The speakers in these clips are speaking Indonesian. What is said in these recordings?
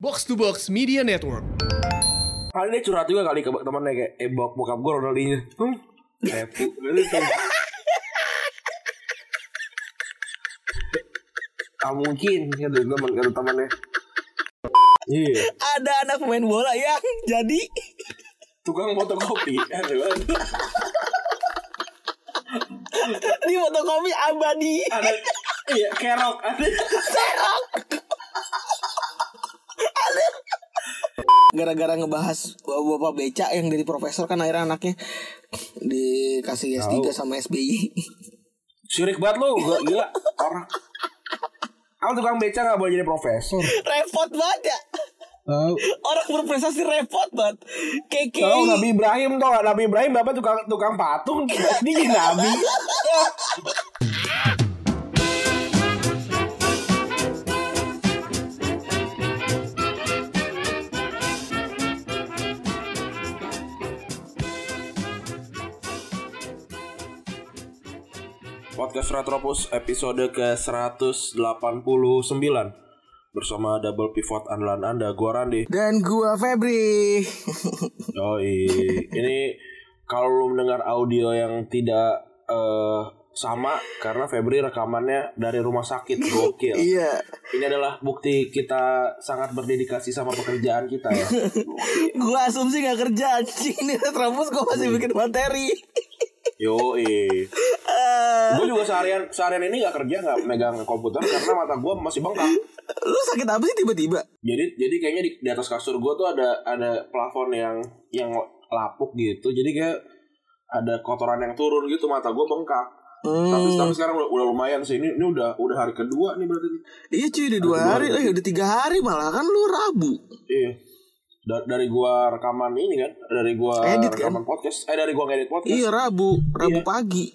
Box to Box Media Network. Kali dia curhat juga kali ke temennya kayak eh bok bokap gue Ronaldinho. Hmm. Gitu tuh. Ah mungkin kata teman kata temannya. Iya, Ada anak pemain bola yang jadi tukang fotokopi. Di fotokopi abadi. Ada iya kerok ada. Serok. Gara-gara ngebahas bapak beca yang dari profesor kan akhirnya anaknya dikasih S3 Tahu. sama SBY. Sirik banget lu, gua gila orang. Aku tukang beca gak boleh jadi profesor. repot banget ya. Tahu. Orang berprestasi repot banget. Keke. Tahu Nabi Ibrahim tau? Nabi Ibrahim bapak tukang tukang patung jadi nabi. Podcast Retropus episode ke-189 Bersama double pivot andalan Anda, gua Randi Dan gua Febri. Yoi, ini kalau lu mendengar audio yang tidak eh, sama karena Febri rekamannya dari rumah sakit gokil. iya. Ini adalah bukti kita sangat berdedikasi sama pekerjaan kita ya. Gua asumsi gak kerja anjing Ini Retrobus gua masih bikin materi. Yoi. Eh, Gue juga seharian seharian ini nggak kerja nggak megang komputer karena mata gue masih bengkak. lu sakit apa sih tiba-tiba? Jadi jadi kayaknya di, di atas kasur gue tuh ada ada plafon yang yang lapuk gitu. Jadi kayak ada kotoran yang turun gitu mata gue bengkak. Tapi, Hmm. tapi sekarang udah, udah lumayan sih. Ini, ini udah udah hari kedua nih berarti. Iya cuy udah dua hari, eh udah tiga hari malah kan lu Rabu. Iya. Da- dari gua rekaman ini kan, dari gua Edit kan? rekaman podcast, eh dari gua ngedit podcast. Iya Rabu, Rabu Iya. pagi.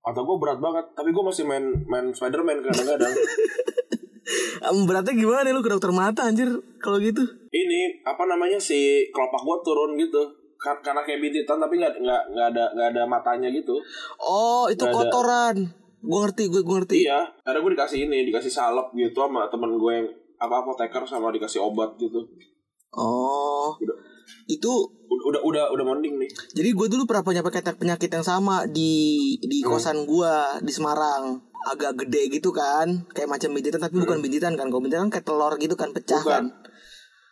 Atau gua berat banget, tapi gua masih main main Spiderman kadang-kadang. Beratnya gimana nih lu ke dokter mata anjir kalau gitu? ini apa namanya si kelopak gua turun gitu. Kar- karena kayak bintitan tapi nggak nggak nggak ada nggak ada matanya gitu. Oh itu ada. kotoran. Gue ngerti, gue ngerti. Iya, karena gua dikasih ini, dikasih salep gitu sama temen gue yang apa apoteker sama dikasih obat gitu. Oh Udah. itu Udah udah udah, udah mending nih. jadi gue dulu pernah punya penyakit penyakit yang sama di di Hmm. kosan gue di Semarang agak gede gitu kan kayak macam bintitan tapi bukan bintitan kan kalau bintitan kayak telur gitu kan pecah Hmm. Bukan. kan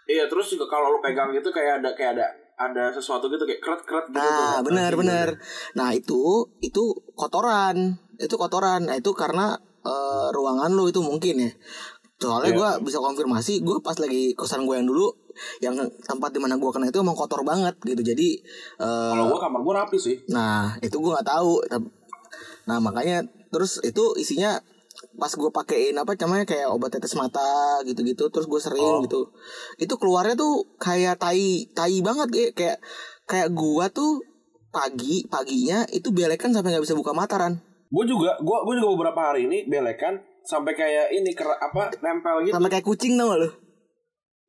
Iya, terus juga kalau lu pegang gitu kayak ada kayak ada ada sesuatu gitu kayak keret-keret gitu. Nah, tuh. benar Anjing, benar. Nah, itu itu kotoran. Itu kotoran. Nah, itu karena eh, ruangan lu itu mungkin ya. Soalnya Iya. gua bisa konfirmasi, gua pas lagi kosan gue yang dulu yang tempat di mana gua kena itu emang kotor banget gitu. Jadi eh, Kalau gua kamar gua rapi sih. nah, itu gua nggak tahu. Nah, makanya terus itu isinya pas gue pakein apa namanya kayak obat tetes mata gitu-gitu terus gue sering Oh. gitu itu keluarnya tuh kayak tai tai banget kayak kayak kayak gua tuh pagi paginya itu belekan sampai nggak bisa buka mata Ran Gue juga, gua gua juga beberapa hari ini belekan sampai kayak ini kera, apa nempel gitu. sampai kayak kucing tau gak lu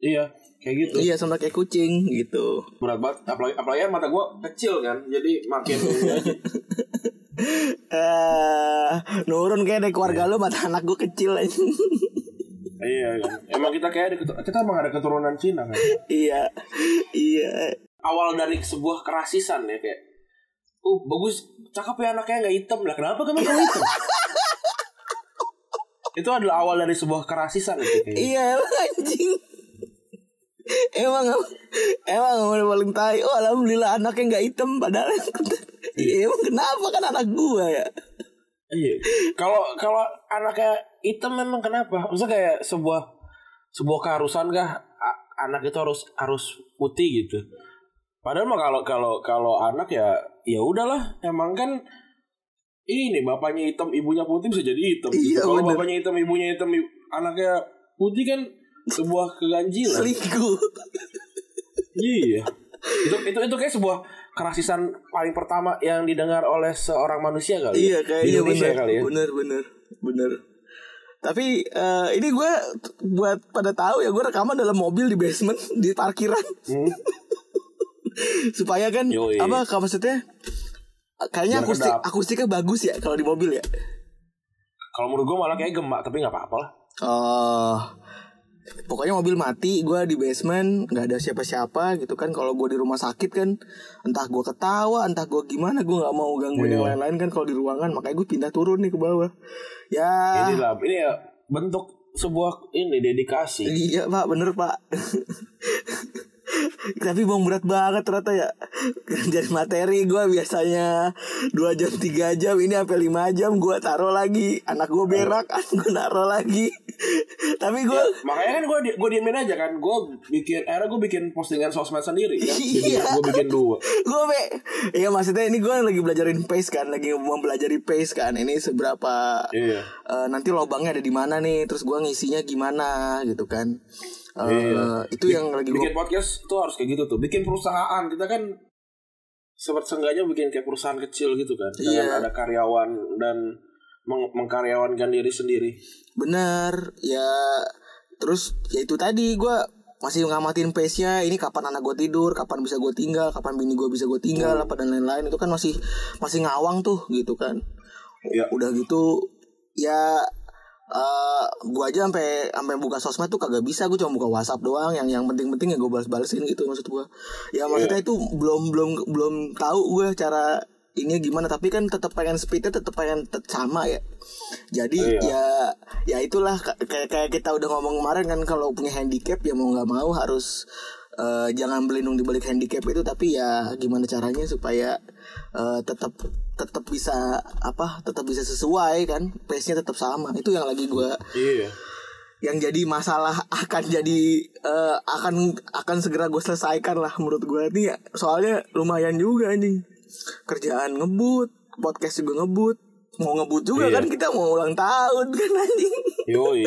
Iya, kayak gitu. iya sampai kayak kucing gitu Berat banget. Apalagi, apalagi mata gua kecil kan, jadi makin eh nurun kayak dari keluarga lu mata anak gue kecil aja iya, kan. emang kita kayak ada kita emang ada keturunan Cina kan. iya iya Awal dari sebuah kerasisan ya kayak, uh bagus, cakep ya anaknya nggak hitam lah. Kenapa kamu nggak hitam? itu adalah awal dari sebuah kerasisan itu kayaknya. iya anjing emang emang emang paling tai oh alhamdulillah anaknya nggak hitam padahal iya emang kenapa kan anak gua ya Iya. Kalau kalau anaknya hitam memang kenapa? Maksudnya kayak sebuah sebuah keharusan kah anak itu harus harus putih gitu. Padahal mah kalau kalau kalau anak ya ya udahlah emang kan ini bapaknya hitam ibunya putih bisa jadi hitam. gitu. Iya, Kalau bener. bapaknya hitam ibunya hitam anaknya putih kan sebuah keganjilan. selingkuh iya. Itu itu itu kayak sebuah kerasisan paling pertama yang didengar oleh seorang manusia kali. Iya ya. Di kayaknya Indonesia bener, kali ya. bener bener bener. Tapi eh, ini gue buat pada tahu ya gue rekaman dalam mobil di basement di parkiran Hmm. supaya kan Yoi. apa maksudnya kayaknya Biar akustik kedap. akustiknya bagus ya kalau di mobil ya. Kalau menurut gue malah kayak gemak tapi nggak apa-apa lah. Oh pokoknya mobil mati gue di basement nggak ada siapa-siapa gitu kan. Kalau gue di rumah sakit kan entah gue ketawa entah gue gimana gue nggak mau gangguin yang Iya. lain-lain kan kalau di ruangan. Makanya gue pindah turun nih ke bawah. Ya. Ini lah, ini ya bentuk sebuah ini dedikasi. iya pak. Bener pak tapi bang berat banget ternyata ya. Jadi materi gue biasanya dua jam tiga jam Ini sampai 5 jam gue taruh lagi. Anak gue berak gue naruh lagi. Tapi gue Makanya kan gue gue diemin aja kan, gue bikin, akhirnya gue bikin postingan sosmed sendiri kan. Jadi Iya. gue bikin dua. gue be Iya maksudnya ini gue lagi belajarin pace kan. Lagi mempelajari pace kan. Ini seberapa Iya. eh, Nanti lobangnya ada di mana nih. Terus gue ngisinya gimana gitu kan Eh, Iya. Itu yang lagi gue bikin podcast tuh harus kayak gitu tuh. Bikin perusahaan kita kan seperti seenggaknya bikin kayak perusahaan kecil gitu kan. Dengan Iya. ada karyawan dan meng- mengkaryawankan diri sendiri. Bener ya terus ya itu tadi gue masih ngamatin pace nya ini kapan anak gue tidur kapan bisa gue tinggal kapan bini gue bisa gue tinggal apa dan lain-lain itu kan masih masih ngawang tuh gitu kan Iya. udah gitu ya eh gue aja sampai sampai buka sosmed tuh kagak bisa gue cuma buka WhatsApp doang. Yang yang penting-penting ya gue balas-balesin gitu maksud gue ya maksudnya itu belum belum belum tahu gue cara ini gimana. Tapi kan tetap pengen speednya tetap pengen tet- sama ya. Jadi Iya. ya ya itulah ka- kayak kayak kita udah ngomong kemarin kan kalau punya handicap ya mau nggak mau harus eh, jangan berlindung di balik handicap itu. Tapi ya gimana caranya supaya eh, tetap tetap bisa apa tetap bisa sesuai kan pace nya tetap sama itu yang lagi gua Iya. yang jadi masalah akan jadi eh, akan akan segera gue selesaikan lah menurut gue ini ya soalnya lumayan juga anjing kerjaan ngebut podcast juga ngebut mau ngebut juga Iya. kan kita mau ulang tahun kan anjing Yoi.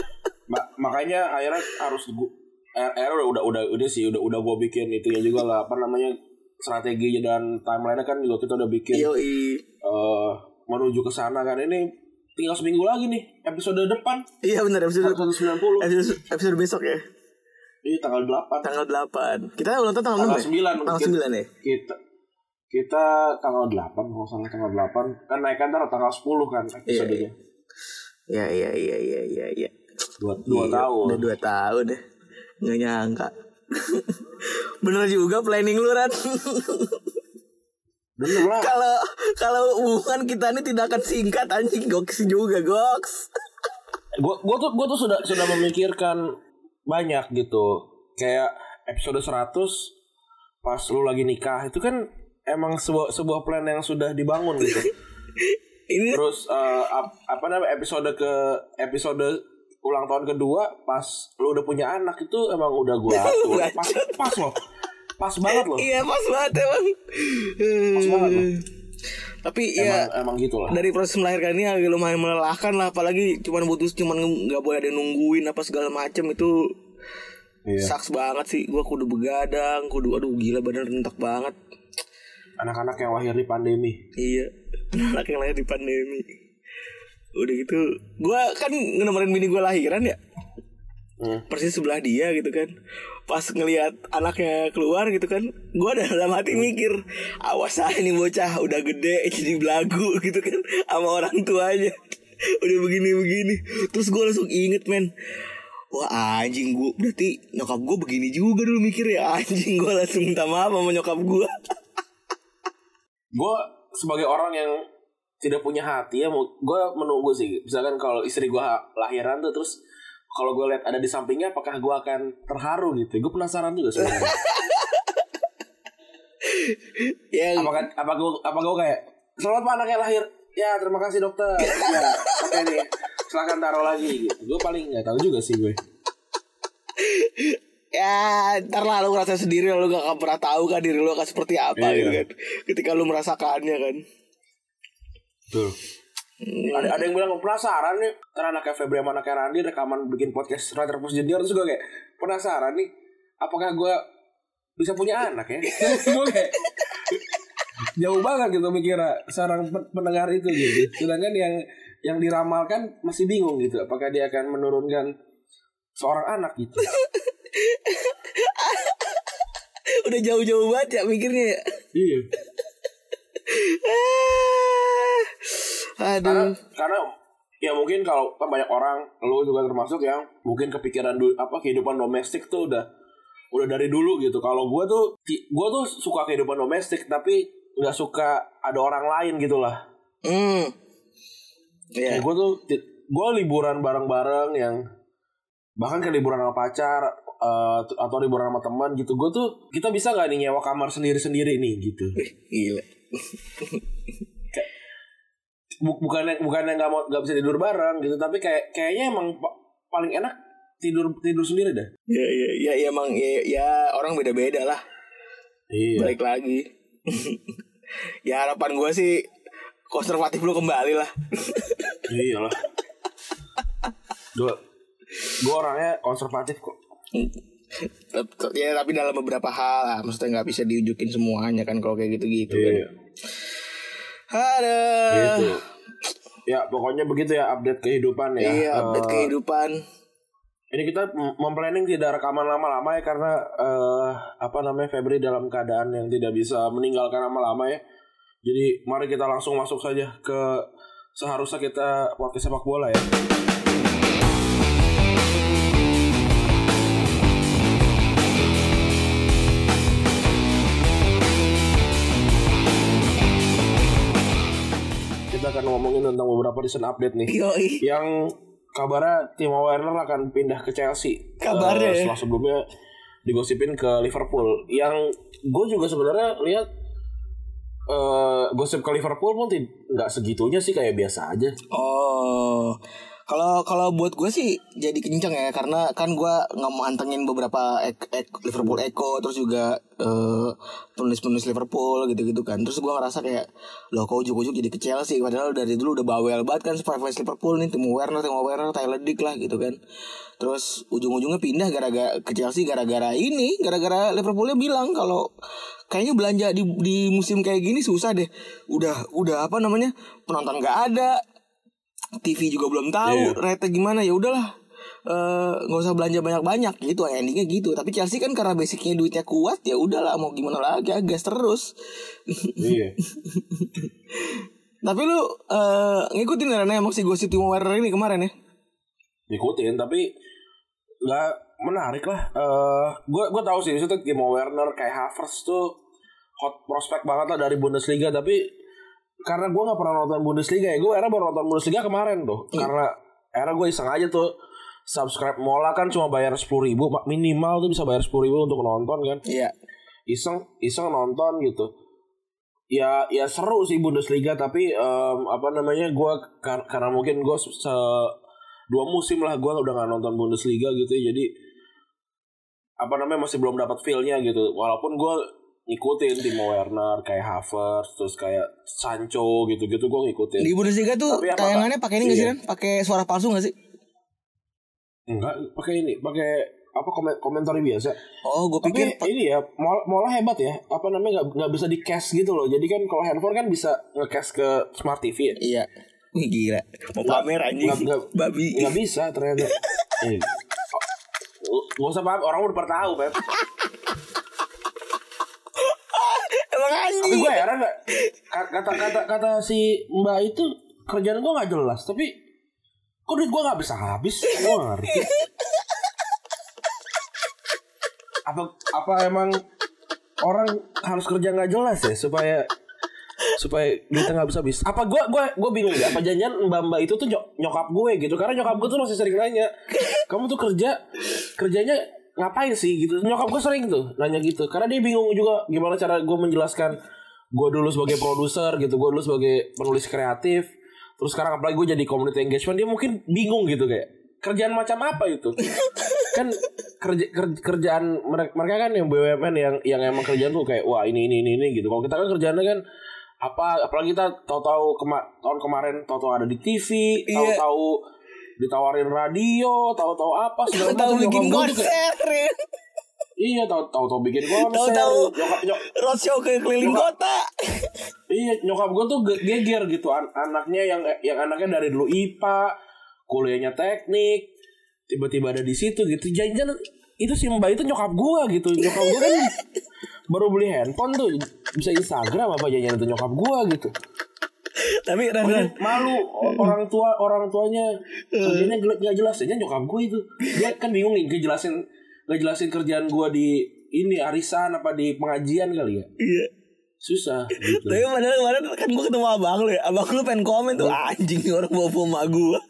Ma- makanya akhirnya harus gua akhirnya udah udah udah udah sih udah udah gue bikin itunya juga lah apa namanya strategi dan timeline kan juga kita udah bikin. Yoi. eh, menuju ke sana kan. Ini tinggal seminggu lagi nih episode depan. Iya benar episode 190 episode, episode besok ya. Ini tanggal 8 tanggal 8 kita ulang tahun tanggal 6 tanggal ya? 9 tanggal mungkin. 9 ya? Kita kita tanggal 8 kalau salah tanggal 8 kan naik kan ntar tanggal 10 kan episodenya. Iya iya. Iya iya iya iya dua, dua Iya, tahun. Udah dua tahun deh Nggak nyangka Bener juga planning lu Ran. Kalau kalau hubungan kita ini tidak akan singkat anjing. Goks juga goks. Gua gua tuh gua tuh sudah sudah memikirkan banyak gitu. Kayak episode 100 pas lu lagi nikah itu kan emang sebuah sebuah plan yang sudah dibangun gitu. Ini terus eh, ap- apa namanya episode ke episode ulang tahun kedua pas lu udah punya anak itu emang udah gua atur. Pas pas loh. Pas banget loh. Iya pas banget emang. Pas banget loh. Tapi emang ya emang gitu lah. dari proses melahirkan ini agak lumayan melelahkan lah apalagi cuman butuh cuman nggak boleh ada yang nungguin apa segala macem itu Iya. saks banget sih. Gua kudu begadang kudu aduh gila badan rentak banget. Anak-anak yang lahir di pandemi. Iya Anak yang lahir di pandemi Udah gitu. Gue kan nemenin bini gue lahiran ya. Hmm. Persis sebelah dia gitu kan. Pas ngelihat anaknya keluar gitu kan Gue dalam hati mikir Awas ah ini bocah udah gede Jadi belagu gitu kan Sama orang tuanya. Udah begini-begini. Terus gue langsung inget men. Wah anjing gue Berarti nyokap gue begini juga dulu mikir ya Anjing gue langsung minta maaf sama nyokap gue gue sebagai orang yang tidak punya hati ya gue menunggu sih. Misalkan kalau istri gue lahiran tuh terus kalau gue lihat ada di sampingnya apakah gue akan terharu gitu? Gue penasaran juga sebenarnya Ya apakah apa gue apa gue kayak selamat pak anaknya lahir. Ya terima kasih dokter. Ya oke nih silakan taruh lagi gitu. Gue paling nggak tahu juga sih gue. Ya ntar lah lu ngerasa sendiri lu gak akan pernah tahu kan diri lu akan seperti apa Iya. gitu kan. Ketika lu merasakannya kan tuh ada ada yang bilang penasaran nih karena anaknya Febri sama anaknya Randy rekaman bikin podcast Writer Post Junior. Terus gue kayak penasaran nih apakah gue bisa punya anak ya? Gue kayak jauh banget gitu mikirnya seorang pen- pendengar itu gitu. Sedangkan yang yang diramalkan masih bingung gitu apakah dia akan menurunkan seorang anak gitu. Udah jauh-jauh banget ya mikirnya ya. Iya Karena aduh karena ya mungkin kalau kan banyak orang lu juga termasuk yang mungkin kepikiran du, apa kehidupan domestik tuh udah udah dari dulu gitu kalau gue tuh gue tuh suka kehidupan domestik tapi nggak suka ada orang lain gitu lah Hmm. Iya. gue tuh gue liburan bareng-bareng yang bahkan ke liburan sama pacar eh, atau liburan sama teman gitu gue tuh kita bisa nggak nih nyewa kamar sendiri-sendiri nih gitu Wih, Gila. Buk- bukannya bukannya nggak mau nggak bisa tidur bareng gitu tapi kayak kayaknya emang pa- paling enak tidur tidur sendiri dah Ya, ya, ya, ya emang ya, ya orang beda-beda lah. iya Balik lagi. ya harapan gue sih konservatif lu kembali lah. iyalah gue gue orangnya konservatif kok tep- ya tapi dalam beberapa hal lah. Maksudnya nggak bisa diujukin semuanya kan kalau kayak gitu-gitu iya kan. Aduh. gitu ya pokoknya begitu ya update kehidupan ya Iya, update Eh, kehidupan. Ini kita memplanning tidak rekaman lama-lama ya karena eh, apa namanya Febri dalam keadaan yang tidak bisa meninggalkan lama-lama ya. Jadi mari kita langsung masuk saja ke seharusnya kita podcast sepak bola ya. Ngomongin tentang beberapa recent update nih Yoi. yang kabarnya Timo Werner akan pindah ke Chelsea. Kabarnya ya? setelah sebelumnya digosipin ke Liverpool. Yang gue juga sebenarnya lihat eh gosip ke Liverpool pun nggak segitunya sih kayak biasa aja. Oh, kalau kalau buat gue sih jadi kenceng ya karena kan gue nggak mau antengin beberapa ek, ek, Liverpool Echo terus juga eh, penulis-penulis Liverpool gitu-gitu kan. Terus gue ngerasa kayak loh kok ujuk-ujuk jadi ke Chelsea padahal dari dulu udah bawel banget kan fans Liverpool nih Timo Werner, Timo Werner, Tyler Dick lah gitu kan. Terus ujung-ujungnya pindah gara-gara ke Chelsea gara-gara ini, gara-gara Liverpoolnya bilang kalau kayaknya belanja di di musim kayak gini susah deh. Udah udah apa namanya? penonton nggak ada, TV juga belum tahu Iya. rate gimana. Ya udahlah. Eh, nggak usah belanja banyak-banyak. Gitu endingnya gitu. Tapi Chelsea kan karena basicnya duitnya kuat ya udahlah. Mau gimana lagi? Ya gas terus. Iya. tapi lu eh, ngikutin ya emang si gosip Timo Werner ini kemarin ya? Ikutin tapi nggak menarik lah. Gue gue tahu sih itu Timo Werner kayak Havertz tuh hot prospek banget lah dari Bundesliga. Tapi karena gue nggak pernah nonton Bundesliga ya gue era baru nonton Bundesliga kemarin tuh. Karena era gue iseng aja tuh subscribe Mola kan cuma bayar sepuluh ribu minimal tuh bisa bayar sepuluh ribu untuk nonton kan. Iya. Iseng iseng nonton gitu. Ya ya seru sih Bundesliga tapi em, apa namanya gue karena mungkin gue se dua musim lah gue udah gak nonton Bundesliga gitu ya jadi apa namanya masih belum dapat feelnya gitu. Walaupun gue ngikutin Timo Werner kayak Havertz terus kayak Sancho gitu-gitu gue ngikutin di Bundesliga tuh Tapi tayangannya pakai ini nggak sih Iya. kan pakai suara palsu nggak sih enggak pakai ini pakai apa komen komentar biasa oh gue Tapi pikir ini ya, Mola, Mola hebat ya. Apa namanya nggak nggak bisa di cash gitu loh. Jadi kan kalau handphone kan bisa nge-cash ke smart TV ya. iya Wih gila Mau pamer anjing Nggak- nggak- Babi Nggak bisa ternyata. Eh, oh, Nggak usah paham, orang udah pernah tahu, Pep. Emang Tapi anjing gue heran gak, kata kata kata si Mbak itu kerjaan gue nggak jelas. Tapi kok duit gue nggak bisa habis? Gue ngerti. Apa apa emang orang harus kerja nggak jelas ya supaya supaya duitnya nggak bisa habis. Apa gue gue gue bingung ya. Apa janjian mbak mbak itu tuh nyok- nyokap gue gitu? Karena nyokap gue tuh masih sering nanya, kamu tuh kerja kerjanya ngapain sih gitu? Nyokap gue sering tuh nanya gitu. Karena dia bingung juga gimana cara gue menjelaskan gue dulu sebagai produser gitu, gue dulu sebagai penulis kreatif. Terus sekarang apalagi gue jadi community engagement dia mungkin bingung gitu kayak kerjaan macam apa itu kan kerja, ker- kerjaan mereka, mereka kan yang BUMN yang yang emang kerjaan tuh kayak wah ini ini ini, ini gitu kalau kita kan kerjaannya kan apa apalagi kita tahu-tahu kema tahun kemarin tahu-tahu ada di TV Iya. tahu-tahu ditawarin radio tahu-tahu apa segala Tahu bikin kayak- konser ya. iya tahu tahu-tahu bikin konser Tahu-tahu nyokap, nyok- roadshow ke keliling Nyokap- kota. Iya, nyokap gue tuh ge- geger gitu An- anaknya yang yang anaknya dari dulu IPA, kuliahnya teknik, tiba-tiba ada di situ gitu. Jangan itu si Mbak itu nyokap gue gitu. Nyokap gue kan baru beli handphone tuh bisa Instagram apa jangan itu nyokap gue gitu. Tapi Pokoknya Ran, malu. Orang tua orang tuanya. Kerjanya nggak jelas. Aja nyokap gue itu. Dia kan bingung nih ngejelasin ngejelasin kerjaan gue di ini arisan apa di pengajian kali ya? Iya. susah. Gitu. Tapi padahal kemarin kan gue ketemu abang lu ya. Abang lu pengen komen tuh Anjing orang bawa mak gue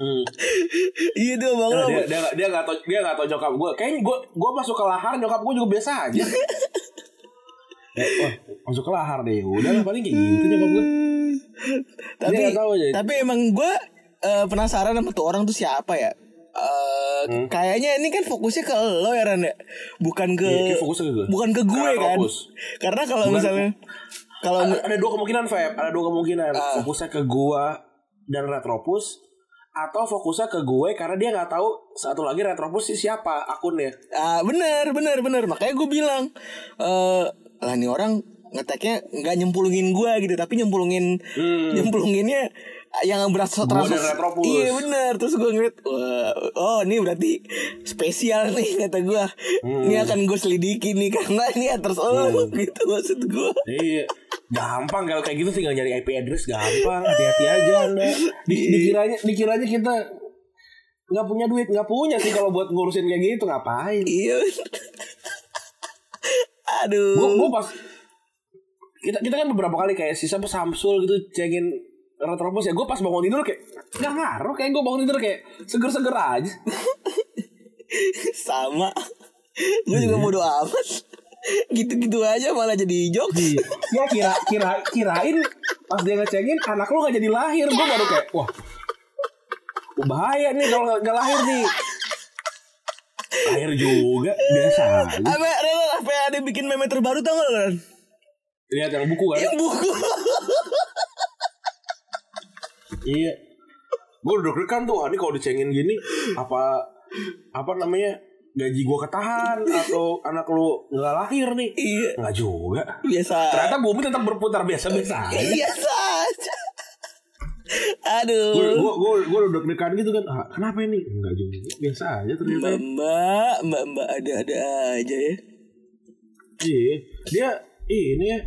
Hmm. Iya tuh abang Nah, dia dia nggak- dia tau dia nggak tau nyokap gue kayaknya gue gue masuk ke lahar nyokap gue juga biasa aja wah, masuk ke lahar deh udah lah paling kayak gitu nyokap gue Tapi tahu aja. Tapi emang gue eh, penasaran sama tuh orang tuh siapa ya Eh, Hmm. Kayaknya ini kan fokusnya ke lo ya Ran ya Bukan ke fokusnya ke gue. Bukan ke gue Karena kan fokus. Karena kalau misalnya Kalau ada, ada dua kemungkinan Feb ada dua kemungkinan Ah. fokusnya ke gue dan retropus atau fokusnya ke gue karena dia nggak tahu satu lagi retropus sih siapa akunnya Ah bener bener bener makanya gue bilang eh lah nih orang ngeteknya nggak nyempulungin gue gitu tapi nyempulungin Hmm. nyempulunginnya yang berasa terasa Retropus. iya bener terus gue ngeliat wah oh ini berarti spesial nih kata gue Hmm. ini akan gue selidiki nih karena ini terus oh gitu maksud gue Iya, gampang kalau kayak gitu tinggal nyari IP address gampang, hati-hati aja anda. Di, dikiranya, dikiranya kita nggak punya duit, nggak punya sih kalau buat ngurusin kayak gitu ngapain? iya aduh. Gue gue pas kita kita kan beberapa kali kayak si siapa Samsul gitu cengin Retropus ya. Gue pas bangun tidur kayak nggak ngaruh kayak gue bangun tidur kayak seger-seger aja. Sama. Gue juga Iya. bodo amat. Gitu-gitu aja malah jadi jokes. Ya kira kira kirain pas dia ngecengin anak lu gak jadi lahir. Gue baru kayak wah bahaya nih kalau nggak lahir nih. Lahir juga biasa aja. apa Ada bikin meme terbaru tau gak lo Ren? lihat yang buku kan? Yang buku. Iya. Gue udah deg-degan tuh ini kalau dicengin gini apa apa namanya gaji gue ketahan atau anak lu nggak lahir nih? Iya. Nggak juga. Biasa. Ternyata bumi tetap berputar biasa-biasa aja. Biasa aja. Aduh. Gue gue gue gue udah deg-degan gitu kan ah, kenapa ini? Nggak juga. Biasa aja ternyata. Mbak mbak mbak mbak ada ada aja ya Iya, dia ini ya.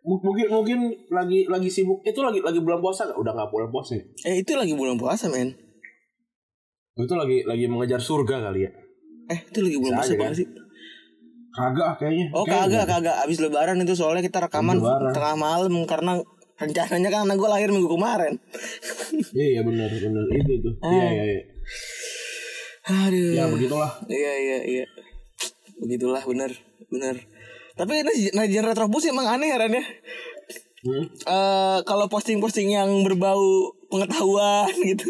Mungkin mungkin lagi lagi sibuk. Itu lagi lagi bulan puasa nggak? Udah nggak bulan puasa. Ya? eh itu lagi bulan puasa men Itu lagi lagi mengejar surga kali ya. eh itu lagi bulan Bisa puasa kan? sih Kagak ah, kayaknya. oh Kayaknya kagak nggak. kagak abis lebaran itu soalnya kita rekaman lebaran. tengah malam karena rencananya kan anak gue lahir minggu kemarin Iya iya benar benar itu itu. Iya iya iya. aduh Ya begitulah. Iya iya iya. Begitulah benar benar. Tapi Najian Retrobus emang aneh ya ya. Hmm. Eh, kalau posting-posting yang berbau pengetahuan gitu.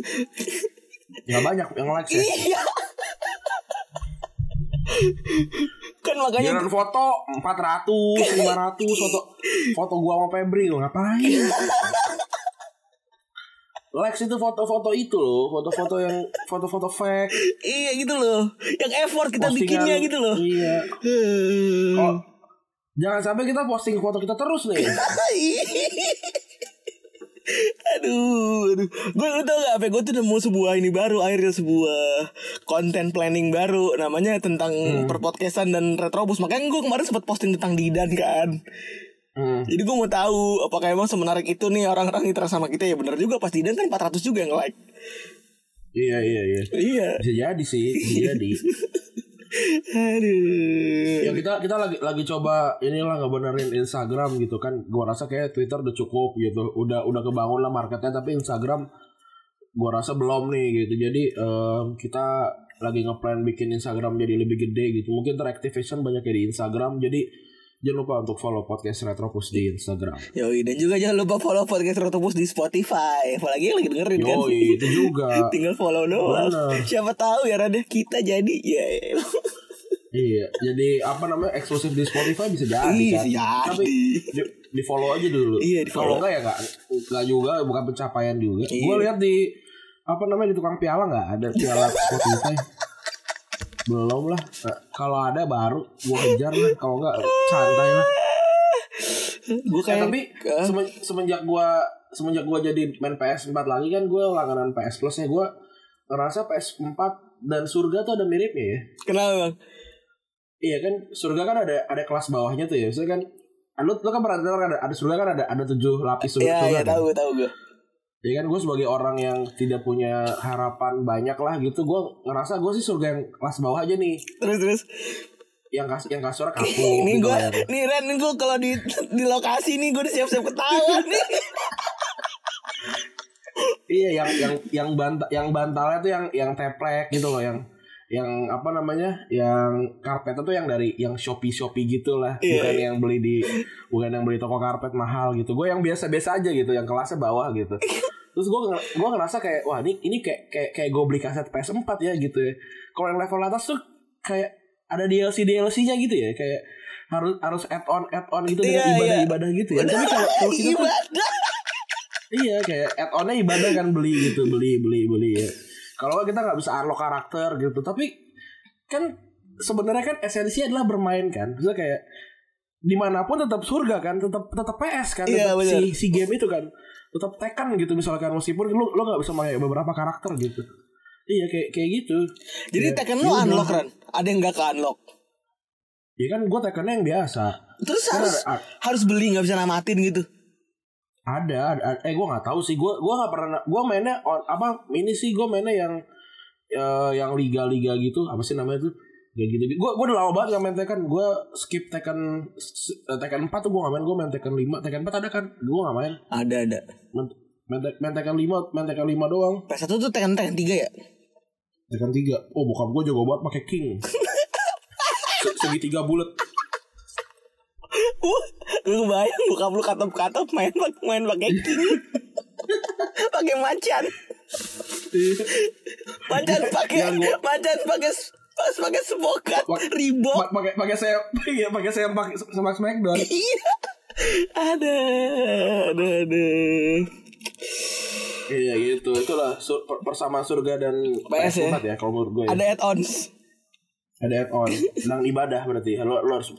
Nggak banyak yang like ya. iya. kan makanya Giliran foto 400, 500 foto foto gua sama Febri lo ngapain? Likes itu foto-foto itu loh, foto-foto yang foto-foto fake. iya gitu loh. Yang effort kita postingan- bikinnya gitu loh. Iya. Oh, jangan sampai kita posting foto kita terus nih. aduh, aduh. Gue lu tau gak apa? Gue tuh nemu sebuah ini baru akhirnya sebuah konten planning baru namanya tentang perpodcastan dan retrobus. Makanya gue kemarin sempat posting tentang Didan kan. Hmm. Jadi gue mau tahu apakah emang semenarik itu nih orang-orang interest sama kita ya bener juga pas Didan kan 400 juga yang like. Iya iya iya. Iya. Bisa jadi sih, bisa jadi. Aduh. ya kita kita lagi lagi coba inilah ngebenerin Instagram gitu kan. Gua rasa kayak Twitter udah cukup gitu. Udah udah kebangun lah marketnya tapi Instagram gua rasa belum nih gitu. Jadi em, kita lagi ngeplan bikin Instagram jadi lebih gede gitu. Mungkin teractivation banyak ya di Instagram. Jadi jangan lupa untuk follow podcast Retropus di Instagram. Yoi dan juga jangan lupa follow podcast Retobus di Spotify. Apalagi yang lagi dengerin kan. Yoi, itu juga. Tinggal follow doang. Bener. Siapa tahu ya Rada kita jadi ya. Iya, jadi apa namanya eksklusif di Spotify bisa jadi Iya, kan. jadi. Tapi di, di follow aja dulu. Iya, di-follow. Kalau enggak ya enggak enggak juga bukan pencapaian juga. Iya. Gue lihat di apa namanya di tukang piala nggak ada piala Spotify. Belum lah. Eh, Kalau ada baru gue kejar lah. Kalau enggak santai lah. Gue Eh, kayak tapi semen- semenjak gua semenjak gua jadi main PS4 lagi kan gue langganan PS Plus ya gue ngerasa PS4 dan surga tuh ada miripnya ya. kenapa bang? Iya kan surga kan ada ada kelas bawahnya tuh ya. Maksudnya kan lu, lu kan pernah dengar kan ada, ada surga kan ada ada tujuh lapis surga, Iya, surga iya kan? tahu tahu gue. Ya kan gue sebagai orang yang tidak punya harapan banyak lah gitu Gue ngerasa gue sih surga yang kelas bawah aja nih Terus terus. Yang kas yang kasurnya kapuk Ini gitu gue, nih Ren, nih gue kalau di di lokasi nih gue udah siap-siap ketawa nih. Iya yang yang yang bantal yang bantalnya tuh yang yang teplek gitu loh yang yang apa namanya yang karpetnya tuh yang dari yang shopee shopee gitu lah Iya, bukan iya. yang beli di bukan yang beli toko karpet mahal gitu gue yang biasa biasa aja gitu yang kelasnya bawah gitu terus gue gue ngerasa kayak wah ini ini kayak kayak kayak gue beli kaset PS4 ya gitu ya kalau yang level atas tuh kayak ada DLC DLC nya gitu ya kayak harus harus add on add on gitu Iya, dengan ibadah iya. ibadah gitu ya tapi kalau kalau kita tuh Ibadah. Iya kayak add-onnya ibadah kan beli gitu beli beli beli ya. Kalau kita nggak bisa unlock karakter gitu tapi kan sebenarnya kan esensi adalah bermain kan. Maksudnya kayak di mana pun tetap surga kan, tetap tetap PS kan, Iya, tetap benar. si si game itu kan, tetap tekan gitu misalkan meskipun lu lu nggak bisa pakai beberapa karakter gitu. Iya kayak kayak gitu. Jadi Ya, Tekken ya lu udah. unlock Ren. Ada yang gak ke unlock. Ya kan gue tekannya yang biasa. Terus Kan harus ada- harus beli nggak bisa namatin gitu. Ada, ada eh gue nggak tahu sih. Gue gua nggak pernah. Gue mainnya on, apa ini sih gue mainnya yang eh, yang liga-liga gitu. Apa sih namanya tuh? Kayak gitu. Gue gue udah lama banget gak main Tekken. Gue skip Tekken eh, Tekken 4 tuh gue gak main. Gue main Tekken 5. Tekken 4 ada kan? Gue gak main. Ada ada. Main, main, main Tekken 5, main Tekken 5 doang. PS1 tuh Tekken Tekken 3 ya? Tekken 3. Oh, bokap gue jago banget pakai King. Se- Segitiga bulat. Uh, lu bayang buka lu katop-katop main main pakai king. pakai macan. Macan pakai macan pakai pas pakai semokat ribok. Pa- Pakai pakai saya iya pakai saya pakai sama Smackdown. Iya. Ada, ada, ada. Iya gitu. Itulah sur- per- persamaan surga dan PS ya? PS4 ya kalau menurut gue. Ya. Ada add-ons. ada add-on tentang ibadah berarti lo, lo harus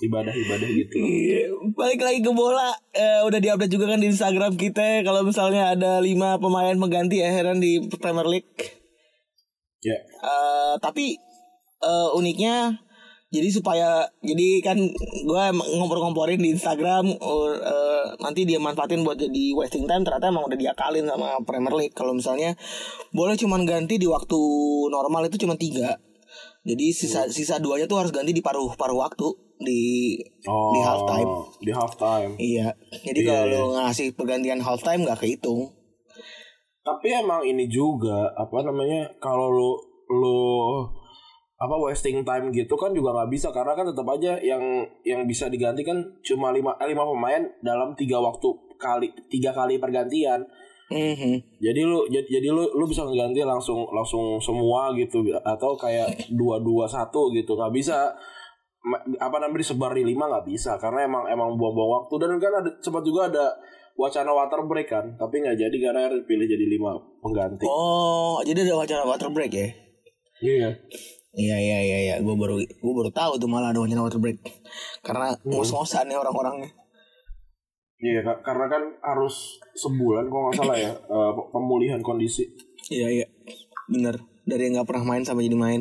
ibadah ibadah gitu Iya, Balik lagi ke bola eh, Udah diupdate juga kan di Instagram kita Kalau misalnya ada 5 pemain pengganti ya Heran di Premier League ya Eh, Tapi eh, uniknya Jadi supaya Jadi kan gue ngompor-ngomporin di Instagram oh, eh, Nanti dia manfaatin buat jadi wasting time Ternyata emang udah diakalin sama Premier League Kalau misalnya Boleh cuman ganti di waktu normal itu cuma tiga jadi sisa sisa duanya tuh harus ganti di paruh paruh waktu di oh di halftime. di halftime Iya. Jadi Iya, kalau iya. ngasih pergantian halftime nggak kehitung. tapi emang ini juga apa namanya kalau lo lo apa wasting time gitu kan juga nggak bisa. Karena kan tetap aja yang yang bisa diganti kan cuma lima eh, lima pemain dalam tiga waktu kali tiga kali pergantian. Mhm. jadi lu jadi, jadi lu lu bisa ngeganti langsung langsung semua gitu. Atau kayak dua dua satu gitu. Nggak bisa. Apa namanya disebar di lima nggak bisa. Karena emang emang buang-buang waktu. Dan kan ada sempat juga ada wacana water break kan. Tapi nggak jadi karena pilih jadi lima pengganti. Oh, jadi ada wacana water break ya? iya Iya iya iya iya, gue baru gue baru tahu tuh malah ada wacana water break. Karena ngos-ngosan nih orang-orangnya. iya Kak. karena kan harus sebulan kalau nggak salah ya eh, pemulihan kondisi Iya iya, bener. Dari yang nggak pernah main sampai jadi main.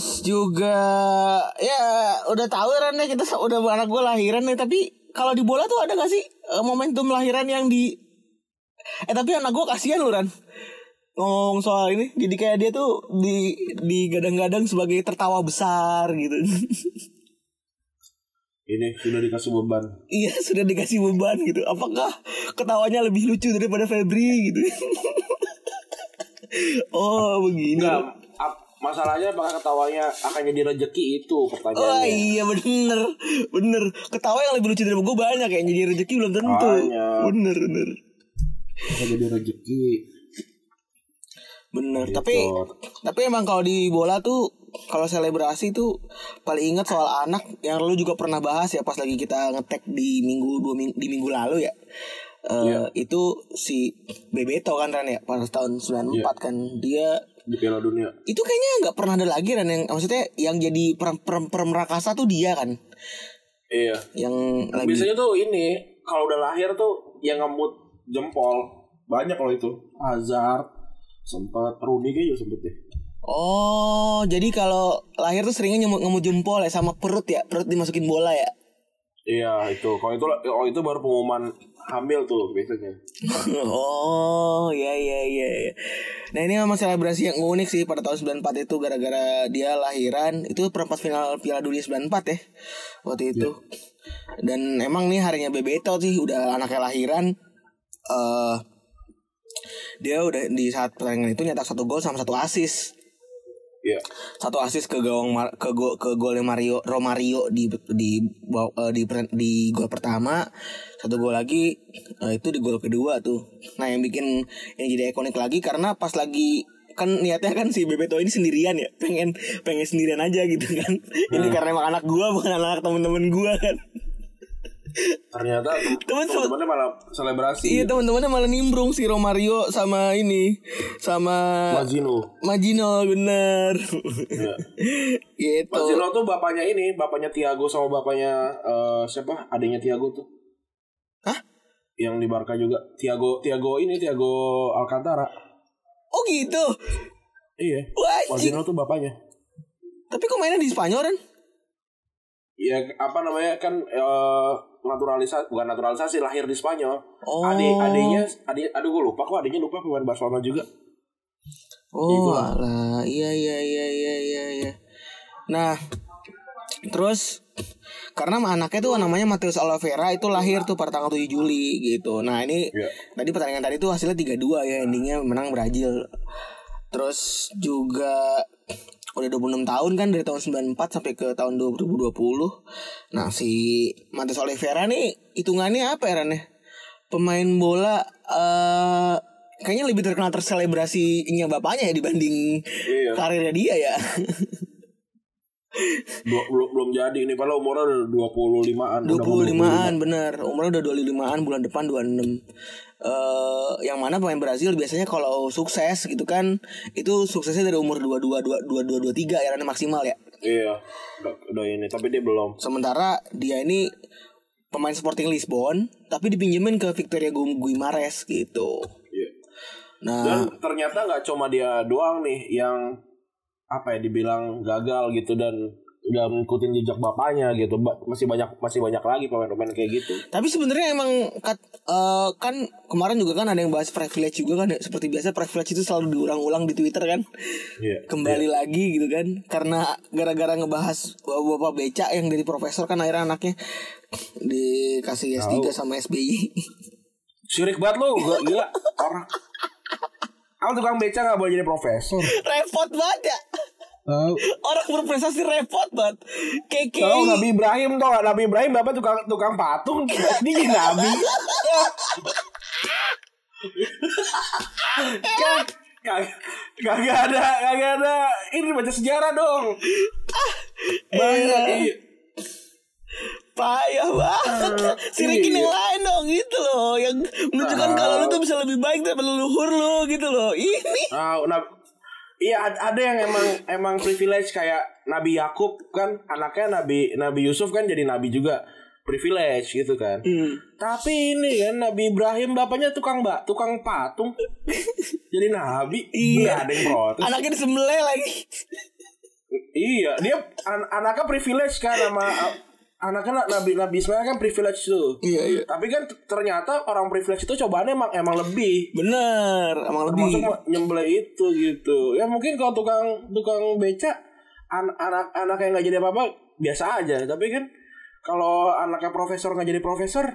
Terus juga ya udah tahu Ran ya kita udah anak gue lahiran nih tapi kalau di bola tuh ada gak sih eh, momentum lahiran yang di eh tapi anak gue kasihan lu Ran. Ngomong soal ini jadi kayak dia tuh di digadang-gadang sebagai tertawa besar gitu. Ini sudah dikasih beban. Iya sudah dikasih beban gitu. Apakah ketawanya lebih lucu daripada Febri gitu? Oh begini. Enggak, masalahnya apakah ketawanya akan jadi rezeki itu Oh pertanyaannya iya bener. Bener. Ketawa yang lebih lucu dari gue banyak Yang jadi rezeki belum tentu. Banyak. Bener bener. Akan jadi rezeki Bener. Gitu. Tapi Tapi emang kalau di bola tuh Kalau selebrasi tuh Paling ingat soal anak Yang lu juga pernah bahas ya Pas lagi kita ngetek di minggu dua minggu, Di minggu lalu ya. Eh, Iya. Itu si Bebeto kan Ran ya Pada tahun 94 Iya. kan. Dia di Piala Dunia Itu kayaknya nggak pernah ada lagi Ran yang Maksudnya yang jadi per, per, pemerakasa tuh dia kan iya Yang lagi biasanya tuh ini kalau udah lahir tuh yang ngemut jempol banyak loh itu. Hazard sempat Rooney kayaknya juga sempet deh. Oh, jadi kalau lahir tuh seringnya nyemut ngemut jempol ya sama perut ya, perut dimasukin bola ya. Iya itu. Kalau itu oh itu baru pengumuman hamil tuh biasanya. oh, iya iya iya. iya. Nah, ini memang selebrasi yang unik sih pada tahun 94 itu gara-gara dia lahiran itu perempat final Piala Dunia 94 ya. Waktu itu. Dan emang nih harinya Bebeto sih udah anaknya lahiran eh dia udah di saat pertandingan itu nyetak satu gol sama satu assist. Iya. satu asis ke gawang Mar- ke go, ke golnya Mario Romario di di eh, di per- di gol pertama. Satu gol lagi eh, itu di gol kedua tuh. Nah yang bikin yang jadi ikonik lagi karena pas lagi kan niatnya kan si Bebeto ini sendirian ya pengen pengen sendirian aja gitu kan. Ini karena emang anak gua bukan anak temen-temen gua kan Ternyata Temen- teman-temannya malah selebrasi. iya temen-temennya malah nimbrung si Romario sama ini sama Mazino. Majino bener Iya. gitu Mazino tuh bapaknya ini, bapaknya Tiago sama bapaknya eh, siapa? Adiknya Tiago tuh. Hah? Yang di Barca juga. Tiago Tiago ini Tiago Alcantara. oh gitu Iya. Wah, anjing. Mazino tuh bapaknya. Tapi kok mainnya di Spanyol kan? Ya apa namanya kan eh, naturalisasi bukan naturalisasi lahir di Spanyol. Oh. Adik adiknya adik aduh gue lupa kok adiknya lupa pemain Barcelona juga. Oh, Itulah. alah. Iya, iya, iya, iya, iya, iya. Nah, terus karena anaknya tuh namanya Mateus Oliveira itu lahir tuh pada tanggal 7 Juli gitu. Nah, ini Iya. tadi pertandingan tadi tuh hasilnya 3-2 ya, endingnya menang Brazil. Terus juga udah 26 tahun kan dari tahun 94 sampai ke tahun 2020. Nah, si Mateus Oliveira nih hitungannya apa ya Ran ya? Pemain bola eh kayaknya lebih terkenal terselebrasinya bapaknya ya dibanding Iya. karirnya dia ya. Dua- belum belum jadi ini padahal umurnya udah 25-an. udah mau 25-an bener Umurnya udah 25-an bulan depan 26 eh yang mana pemain Brazil biasanya kalau sukses gitu kan itu suksesnya dari umur 22 22 23 ya maksimal ya. Iya. Udah, udah ini tapi dia belum. Sementara dia ini pemain Sporting Lisbon tapi dipinjemin ke Victoria Gu- Guimares gitu. Iya. Nah, Dan ternyata nggak cuma dia doang nih yang apa ya dibilang gagal gitu dan udah ngikutin jejak bapaknya gitu. Ba- Masih banyak masih banyak lagi pemain-pemain kayak gitu. tapi sebenarnya emang kat- eh, kan kemarin juga kan ada yang bahas privilege juga kan ya. seperti biasa privilege itu selalu diulang-ulang di Twitter kan. Iya. Kembali lagi gitu kan karena gara-gara ngebahas bapak-bapak beca yang dari profesor kan akhirnya anaknya dikasih S3 sama SBY. Syirik banget lu, gila orang. Aku tukang beca gak boleh jadi profesor. repot banget ya. Tahu. Orang berprestasi repot banget. Keke. Tahu Nabi Ibrahim tau gak? Nabi Ibrahim bapak tukang tukang patung dia jadi nabi. Kag- Kagak ada, kagak ada. Ini baca sejarah dong. Banyak. iya. payah banget sirikin iya. yang lain dong gitu loh yang menunjukkan kalau lu tuh bisa lebih baik daripada leluhur lu gitu loh ini Ah, nah, iya ad- ada yang emang emang privilege kayak Nabi Yakub kan anaknya Nabi Nabi Yusuf kan jadi nabi juga privilege gitu kan. Tapi ini kan Nabi Ibrahim bapaknya tukang mbak tukang patung jadi nabi. Iya. Ada yang protes. anaknya disembelih lagi Iya, dia an- anaknya privilege kan sama anaknya Nabi Nabi Ismail kan privilege tuh. Iya, iya. Tapi kan ternyata orang privilege itu cobaannya emang emang lebih. bener emang lebih Termasuk nyembelih itu gitu. Ya mungkin kalau tukang tukang beca an- anak anak yang nggak jadi apa-apa biasa aja. Tapi kan kalau anaknya profesor nggak jadi profesor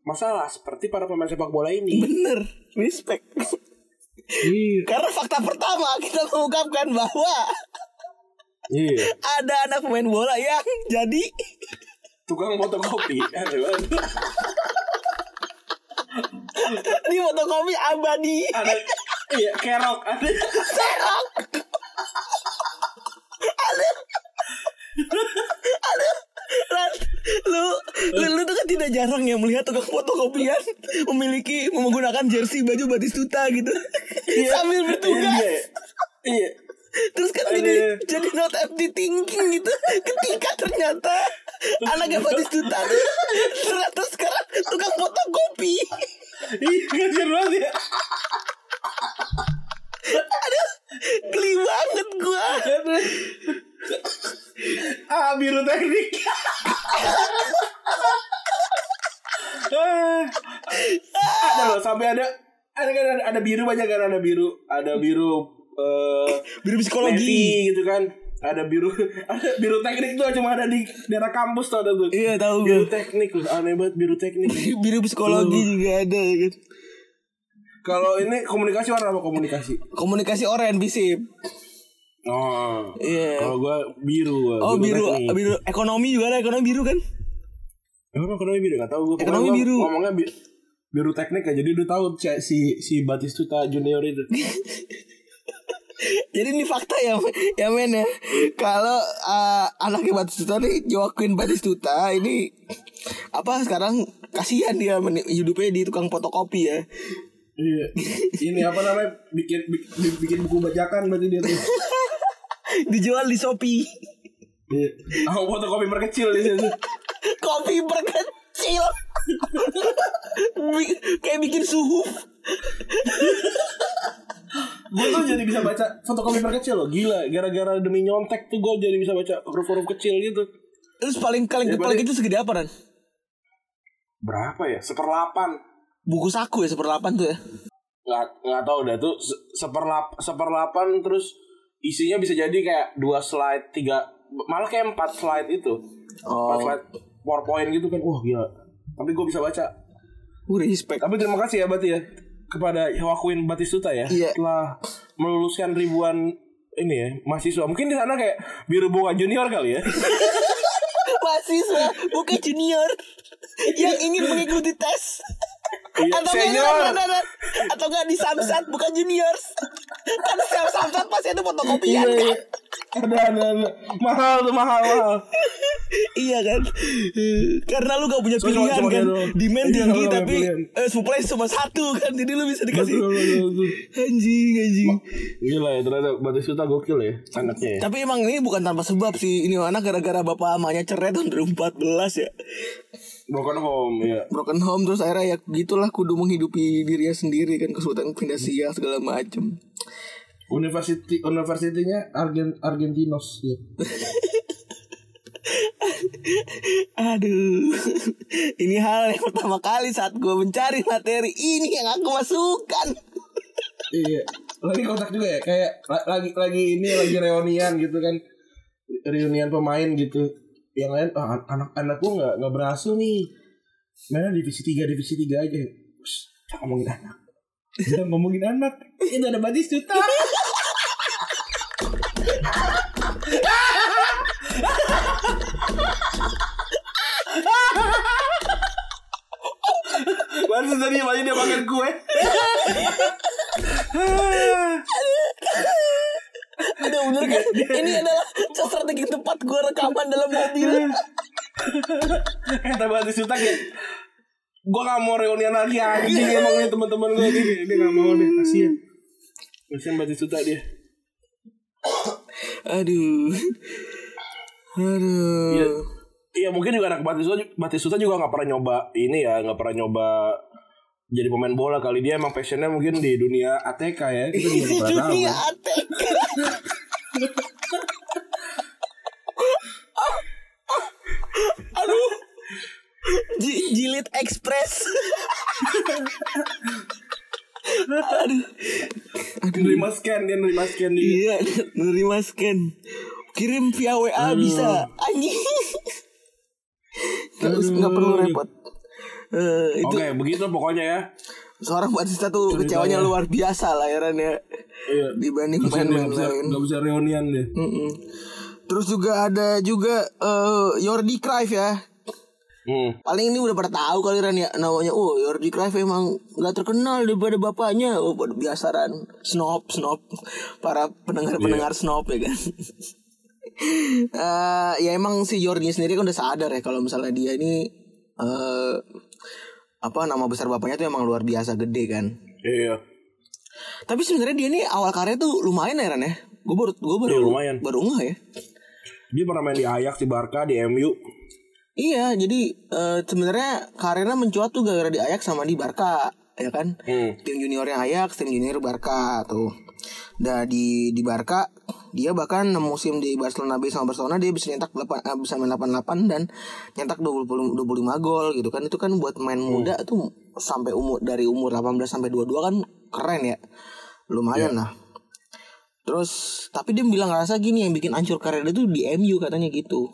masalah seperti para pemain sepak bola ini. bener respect Iya. karena fakta pertama kita mengungkapkan bahwa Iya. ada anak pemain bola yang jadi Tukang fotokopi. Di fotokopi abadi. Ada iya kerok. Ada. Serok ada. Ada. Ran, lu, lu, lu tuh kan tidak jarang ya melihat tukang fotokopian memiliki menggunakan jersey baju Batistuta gitu. Sambil bertugas. Iya. Iya. Terus kan Aduh. jadi jadi not empty thinking gitu ketika ternyata Anaknya Batistuta Ternyata sekarang tukang fotokopi Iya kasihan banget ya. Geli banget gua Ah biru teknik. Ah. ada loh sampai ada ada kan ada, ada biru banyak kan ada biru ada biru eh Biru psikologi. navy gitu kan. Ada biru ada biru teknik tuh cuma ada di daerah kampus tuh ada tuh. Iya tahu biru gua. teknik loh aneh banget biru teknik. Biru psikologi juga ada ya kan? Kalau ini komunikasi warna apa komunikasi? Komunikasi oren bisip oh Iya. kalau gua biru gua. Oh biru, teknik. biru. Ekonomi juga ada ekonomi biru kan? Emang ekonomi biru? Gak tau gue Ekonomi biru. Ngomongnya bi- biru teknik ya Jadi udah tahu si si, si Batistuta Junior itu Jadi ini fakta ya, ya men ya. Kalau uh, anaknya Batistuta nih Joaquin Batistuta ini apa sekarang kasihan dia hidupnya di tukang fotokopi ya. Iya Ini apa namanya Bikin bikin, bikin buku bajakan berarti dia tuh Dijual di Shopee. Iya Aku fotokopi perkecil di situ Kopi berkecil. Bi- Kayak bikin suhu. Gue tuh jadi bisa baca fotokopi perkecil loh Gila Gara-gara demi nyontek tuh gue jadi bisa baca huruf-huruf kecil gitu Terus paling paling Ya, paling itu segede apa kan? Berapa ya? Seperlapan Buku saku ya seperlapan tuh ya. nggak nggak tahu dah tuh se- seperlap seperlapan terus isinya bisa jadi kayak dua slide tiga malah kayak empat slide itu Oh. empat slide powerpoint gitu kan wah gila tapi gue bisa baca Uh, respect. tapi terima kasih ya Bati ya kepada Joaquin Batistuta ya Iya. telah meluluskan ribuan ini ya mahasiswa. Mungkin di sana kayak biru bunga junior kali ya. Mahasiswa bukan junior. Yang ingin mengikuti tes atau enggak senior. enggak, enggak, enggak. atau enggak di samsat bukan juniors. Kan setiap samsat pasti ada fotokopian Iya, kan? iya. ada ada ada. Mahal tuh mahal mahal. Iya kan? Karena lu gak punya pilihan cuma kan? demand Iya, tinggi tapi eh, supply cuma satu kan? Jadi lu bisa dikasih Betul, betul, betul. anjing anjing. Gila ya ternyata Batistuta gokil ya anaknya ya. Tapi emang ini bukan tanpa sebab sih. Ini anak gara-gara bapak amanya cerai tahun 2014 ya broken home ya broken home terus akhirnya ya gitulah kudu menghidupi dirinya sendiri kan kesulitan pindah siang segala macem University universitinya Argent Argentinos ya. Aduh Ini hal yang pertama kali saat gue mencari materi Ini yang aku masukkan iya. Lagi kontak juga ya kayak la- lagi lagi ini lagi reunian gitu kan. Reunian pemain gitu. Yang lain oh, an- anak-anak gua nggak nggak berhasil nih. Mana divisi 3 divisi 3 aja. Jangan ngomongin anak. Jangan ngomongin anak. Itu ada Batistuta. Baru tadi aja dia makan kue. Aduh bener kan? Ini adalah strategi tempat gue rekaman dalam mobil. Kata Batistuta kayak Gue gak mau reunian lagi anjing Emang nih teman-teman gue Dia, dia gak mau deh Kasian Kasian Batistuta dia. Aduh. Aduh. Iya. Iya mungkin juga anak Batistuta Batistuta juga gak pernah nyoba Ini ya Gak pernah nyoba Jadi pemain bola kali Dia emang passionnya mungkin di dunia ATK ya Kita juga Di gak pernah tahu dunia atek Aduh J- Jilid Express Aduh Nerima scan Dia nerima scan dia Iya, menerima scan. Kirim via WA bisa. Anjing. Nggak us- nggak perlu repot. Eh, itu Oke begitu pokoknya ya seorang Batista tuh kecewanya luar biasa lah ya ya. Iya Dibanding gak bisa, lain. gak bisa reunian dia Mm-mm. Terus juga ada juga eh, Jordi Cruyff ya. Hmm Paling ini udah pada tahu kali Ran ya namanya. Oh, Jordi Cruyff emang nggak terkenal daripada bapaknya. Oh, pada biasa Ran. Snob, snob. Para pendengar-pendengar snob ya kan. Eh, ya emang si Jordi sendiri kan udah sadar ya kalau misalnya dia ini eh apa nama besar bapaknya tuh emang luar biasa gede kan. Iya Tapi sebenarnya dia ini awal karya tuh lumayan ya Ran ya. Gue baru gue baru Iya, lumayan. baru ngeh ya. Dia pernah main di Ajax, di Barca, di MU Iya, jadi eh, sebenarnya karirnya mencuat tuh gara-gara di Ajax sama di Barca, ya kan? Hmm. Tim juniornya Ajax, tim junior Barca tuh. Nah di di Barca dia bahkan 6 musim di Barcelona B sama Barcelona dia bisa nyetak 8 eh, bisa main 88 dan nyetak 20 25 gol gitu kan. Itu kan buat main muda tuh sampai umur dari umur 18 sampai 22 kan keren ya. Lumayan lah. Terus tapi dia bilang ngerasa gini yang bikin hancur karir dia tuh di MU katanya gitu.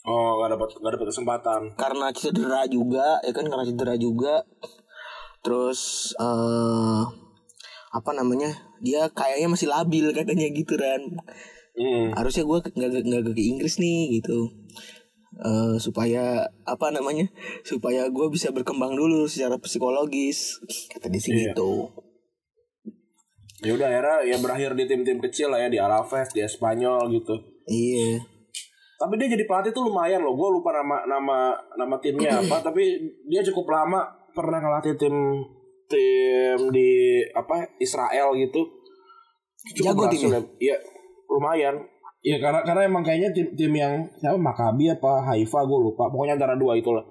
Oh, gak dapat gak dapat kesempatan. karena cedera juga ya kan karena cedera juga terus eh apa namanya dia kayaknya masih labil katanya gitu kan Hmm. harusnya gue nggak nggak ke Inggris nih gitu Eh supaya apa namanya supaya gue bisa berkembang dulu secara psikologis kata dia sih Iya. gitu Ya udah akhirnya ya berakhir di tim-tim kecil lah ya di Alaves, di Espanyol gitu. iya Tapi dia jadi pelatih tuh lumayan loh. Gue lupa nama nama nama timnya apa, tapi dia cukup lama pernah ngelatih tim tim di apa Israel gitu. Jago berhasil timnya? ya. Iya, lumayan. Iya karena karena emang kayaknya tim tim yang siapa Maccabi apa Haifa gue lupa. Pokoknya antara dua itulah.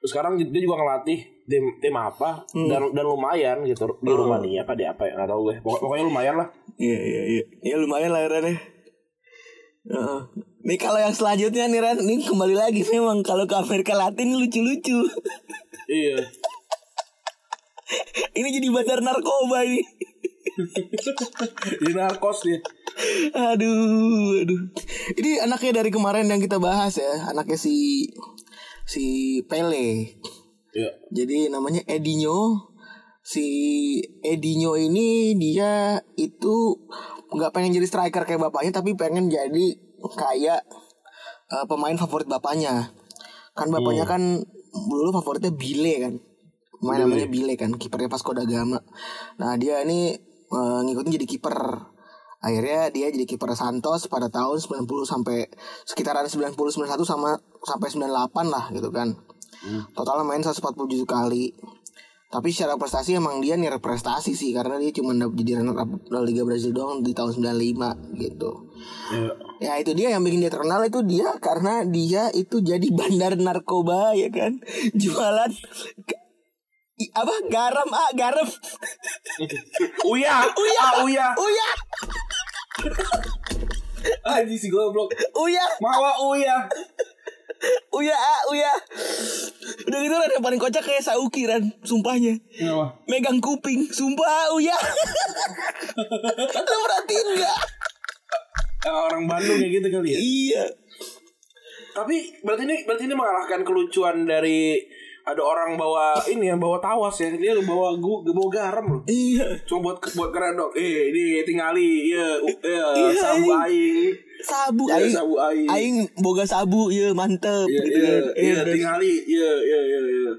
Terus sekarang dia juga ngelatih tim tim apa dan dan lumayan gitu di Rumania apa di apa ya nggak tahu gue. Pokok- Pokoknya lumayan lah. iya iya iya ya lumayan lah ya Heeh. Nih kalau yang selanjutnya nih Ran Ini kembali lagi memang Kalau ke Amerika Latin lucu-lucu Iya. Ini jadi bandar narkoba ini Di narkos dia. Aduh, aduh. Ini anaknya dari kemarin yang kita bahas ya, anaknya si si Pele. Iya. Jadi namanya Edinho. Si Edinho ini dia itu nggak pengen jadi striker kayak bapaknya, tapi pengen jadi kayak eh, pemain favorit bapaknya. Kan bapaknya kan dulu favoritnya Bile kan. Pemain namanya Bile kan, kipernya Vasco da Gama. Nah, dia ini eh, ngikutin jadi kiper. Akhirnya dia jadi kiper Santos pada tahun 90 sampai sekitaran 90 91 sama sampai 98 lah gitu kan. Totalnya main 147 kali. Tapi secara prestasi emang dia nih prestasi sih karena dia cuma jadi runner up Liga Brazil doang di tahun 95 gitu. Iya. Ya itu dia yang bikin dia terkenal itu dia karena dia itu jadi bandar narkoba ya kan. Jualan i- apa garam ah garam. Uya, Uya. ah, Uya. Uya, Anjing si goblok. uya, Mawa Uya. uya ah uya. Udah gitu kan yang paling kocak kayak Sauki kan sumpahnya. Kenapa? Megang kuping, sumpah uya. Lu perhatiin gak? Eh, orang Bandung kayak gitu kali ya. Iya. Tapi berarti ini berarti ini mengalahkan kelucuan dari ada orang bawa ini yang bawa tawas ya. Dia bawa gu, bawa garam loh. Iya. Cuma buat buat keren dong. Eh, ini tingali ya, uh, ya Iya, sabu iya. aing. Sabu Iya, aing. sabu aing. Aing boga sabu ya mantep Iya, iya, iya, tingali. Iya, iya, iya, iya.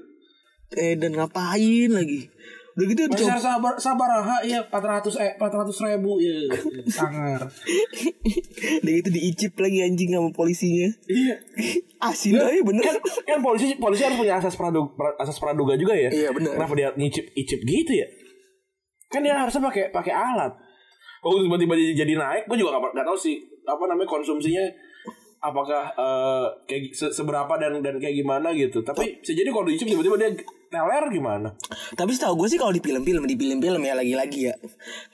eh dan ngapain lagi? Udah gitu dicoba. sabar sabaraha ya 400 eh 400 ribu ya sangar. Udah gitu diicip lagi anjing sama polisinya. Iya. Asin aja bener. kan, kan polisi polisi harus punya asas praduga, asas praduga juga ya. Iya, benar. Kenapa dia ngicip icip gitu ya? Kan dia harusnya pakai pakai alat. Oh tiba-tiba jadi naik, gue juga gak, gak tahu sih apa namanya konsumsinya apakah eh, kayak se- seberapa dan dan kayak gimana gitu. Tapi bisa jadi kalau diicip tiba-tiba dia teler gimana? Tapi setahu gue sih kalau di film-film, di film-film ya lagi-lagi ya.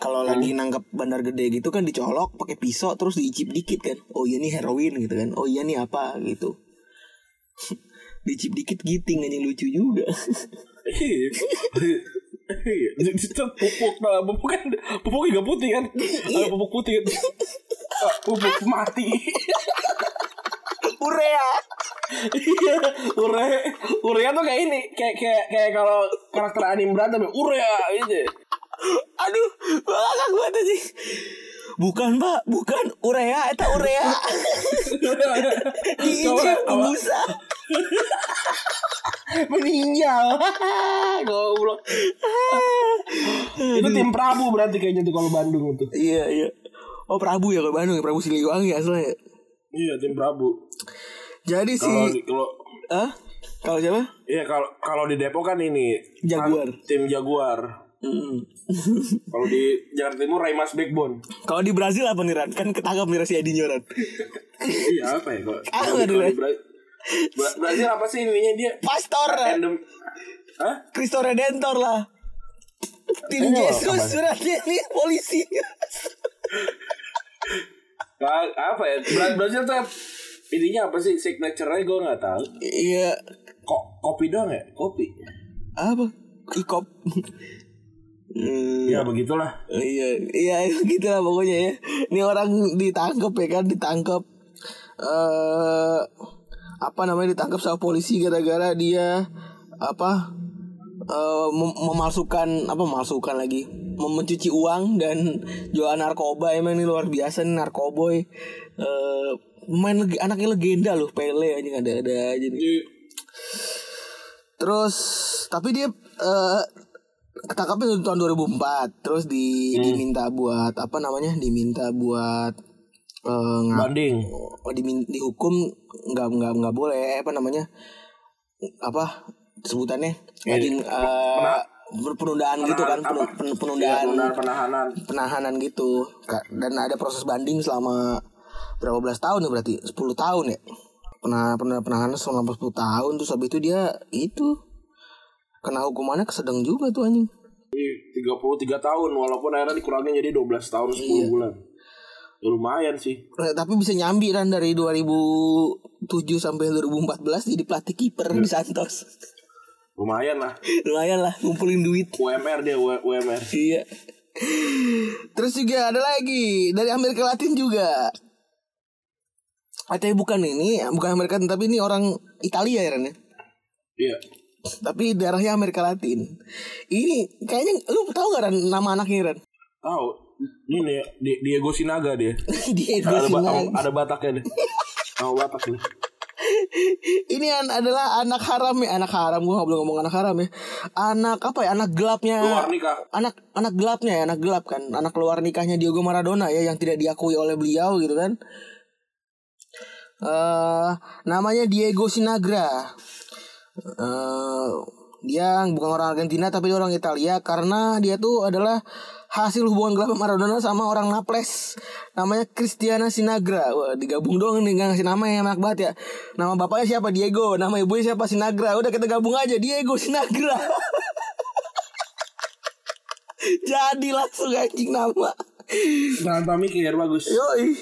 Kalau lagi nangkap bandar gede gitu kan dicolok pakai pisau terus diicip dikit kan. Oh iya nih heroin gitu kan. Oh iya nih apa gitu. diicip dikit giting anjing lucu juga. Iya. Iya. pupuk nah, pupuk kan pupuk juga putih kan ada pupuk putih Ah, pupuk mati Urea. Iya, Urea, Urea tuh kayak ini, kayak kayak kayak kalau karakter anime berantem ya, Urea gitu. Aduh, bakal gue tadi. Bukan pak, bukan urea, itu urea. Apa? pembusa. Meninggal. Goblok. Itu tim Prabu berarti kayaknya tuh kalau Bandung itu. Iya iya. Oh Prabu ya kalau Bandung ya Prabu Siliwangi asalnya. Iya, tim Prabu. Jadi si, Kalau kalau ah kalau siapa? Iya kalau kalau di Depok kan ini Jaguar. tim Jaguar. Hmm. Kalau di Jakarta Timur Raimas Backbone. Kalau di Brazil apa nih Ran? Kan ketangkap nih si Edinho Ran. iya apa ya kalau Ah, di- di. Bra- Bra- Brazil apa sih ininya dia? Pastor Random. Hah? Cristo Redentor lah Tim Ini Yesus suratnya ini polisi Nah, apa ya? Bra- Brazil tuh ininya apa sih? Signature-nya gue nggak tahu. Iya Kok kopi doang ya? Kopi. Apa Ikop Hmm, Ya begitulah. Iya, iya gitu lah pokoknya ya. Ini orang ditangkap ya kan, ditangkap eh apa namanya ditangkap sama polisi gara-gara dia apa eh mem- memalsukan apa memalsukan lagi mem- mencuci uang dan jual narkoba emang ini luar biasa nih narkoboy eh main legi, anaknya legenda loh Pele aja ada ada aja nih. Terus tapi dia eh ketangkapnya tahun 2004 terus di diminta buat apa namanya diminta buat eh ngap- Banding. oh, dimin- dihukum nggak nggak nggak boleh apa namanya apa sebutannya ngajin eh, penundaan gitu kan pen- Iya, penundaan penahanan, penahanan. gitu dan ada proses banding selama berapa belas tahun ya berarti 10 tahun ya pernah pernah penahanan selama 10 tahun terus habis itu dia itu kena hukumannya kesedang juga tuh anjing Iya, 33 tahun walaupun akhirnya dikurangin jadi 12 tahun 10 Iya. bulan. Ya, lumayan sih. Eh, tapi bisa nyambi kan dari 2007 sampai 2014 jadi pelatih kiper di Santos Lumayan lah. lumayan lah ngumpulin duit UMR dia UMR. Iya. Terus juga ada lagi dari Amerika Latin juga. Ah, tapi bukan ini, bukan Amerika Latin, tapi ini orang Italia ya Ren ya. Iya. Tapi daerahnya Amerika Latin. Ini kayaknya lu tahu gak Ren nama anaknya Ren? Tahu. Ini nih Di- Diego Sinaga dia. Diego ada, Sinaga. ada Bataknya deh. Nama Batak nih. Ini an adalah anak haram ya, anak haram gua boleh ngomong anak haram ya. Anak apa ya? Anak gelapnya. Luar nikah. Anak anak gelapnya ya, anak gelap kan. Anak keluar nikahnya Diego Maradona ya yang tidak diakui oleh beliau gitu kan. Eh namanya Diego Sinagra. eh dia bukan orang Argentina tapi dia orang Italia karena dia tuh adalah hasil hubungan gelap Maradona sama orang Naples. Namanya Cristiana Sinagra. Wah, digabung doang nih nggak ngasih nama yang enak banget ya. Nama bapaknya siapa? Diego. Nama ibunya siapa? Sinagra. Udah kita gabung aja. Diego Sinagra. Jadi langsung anjing nama Tanpa mikir bagus. Yoi,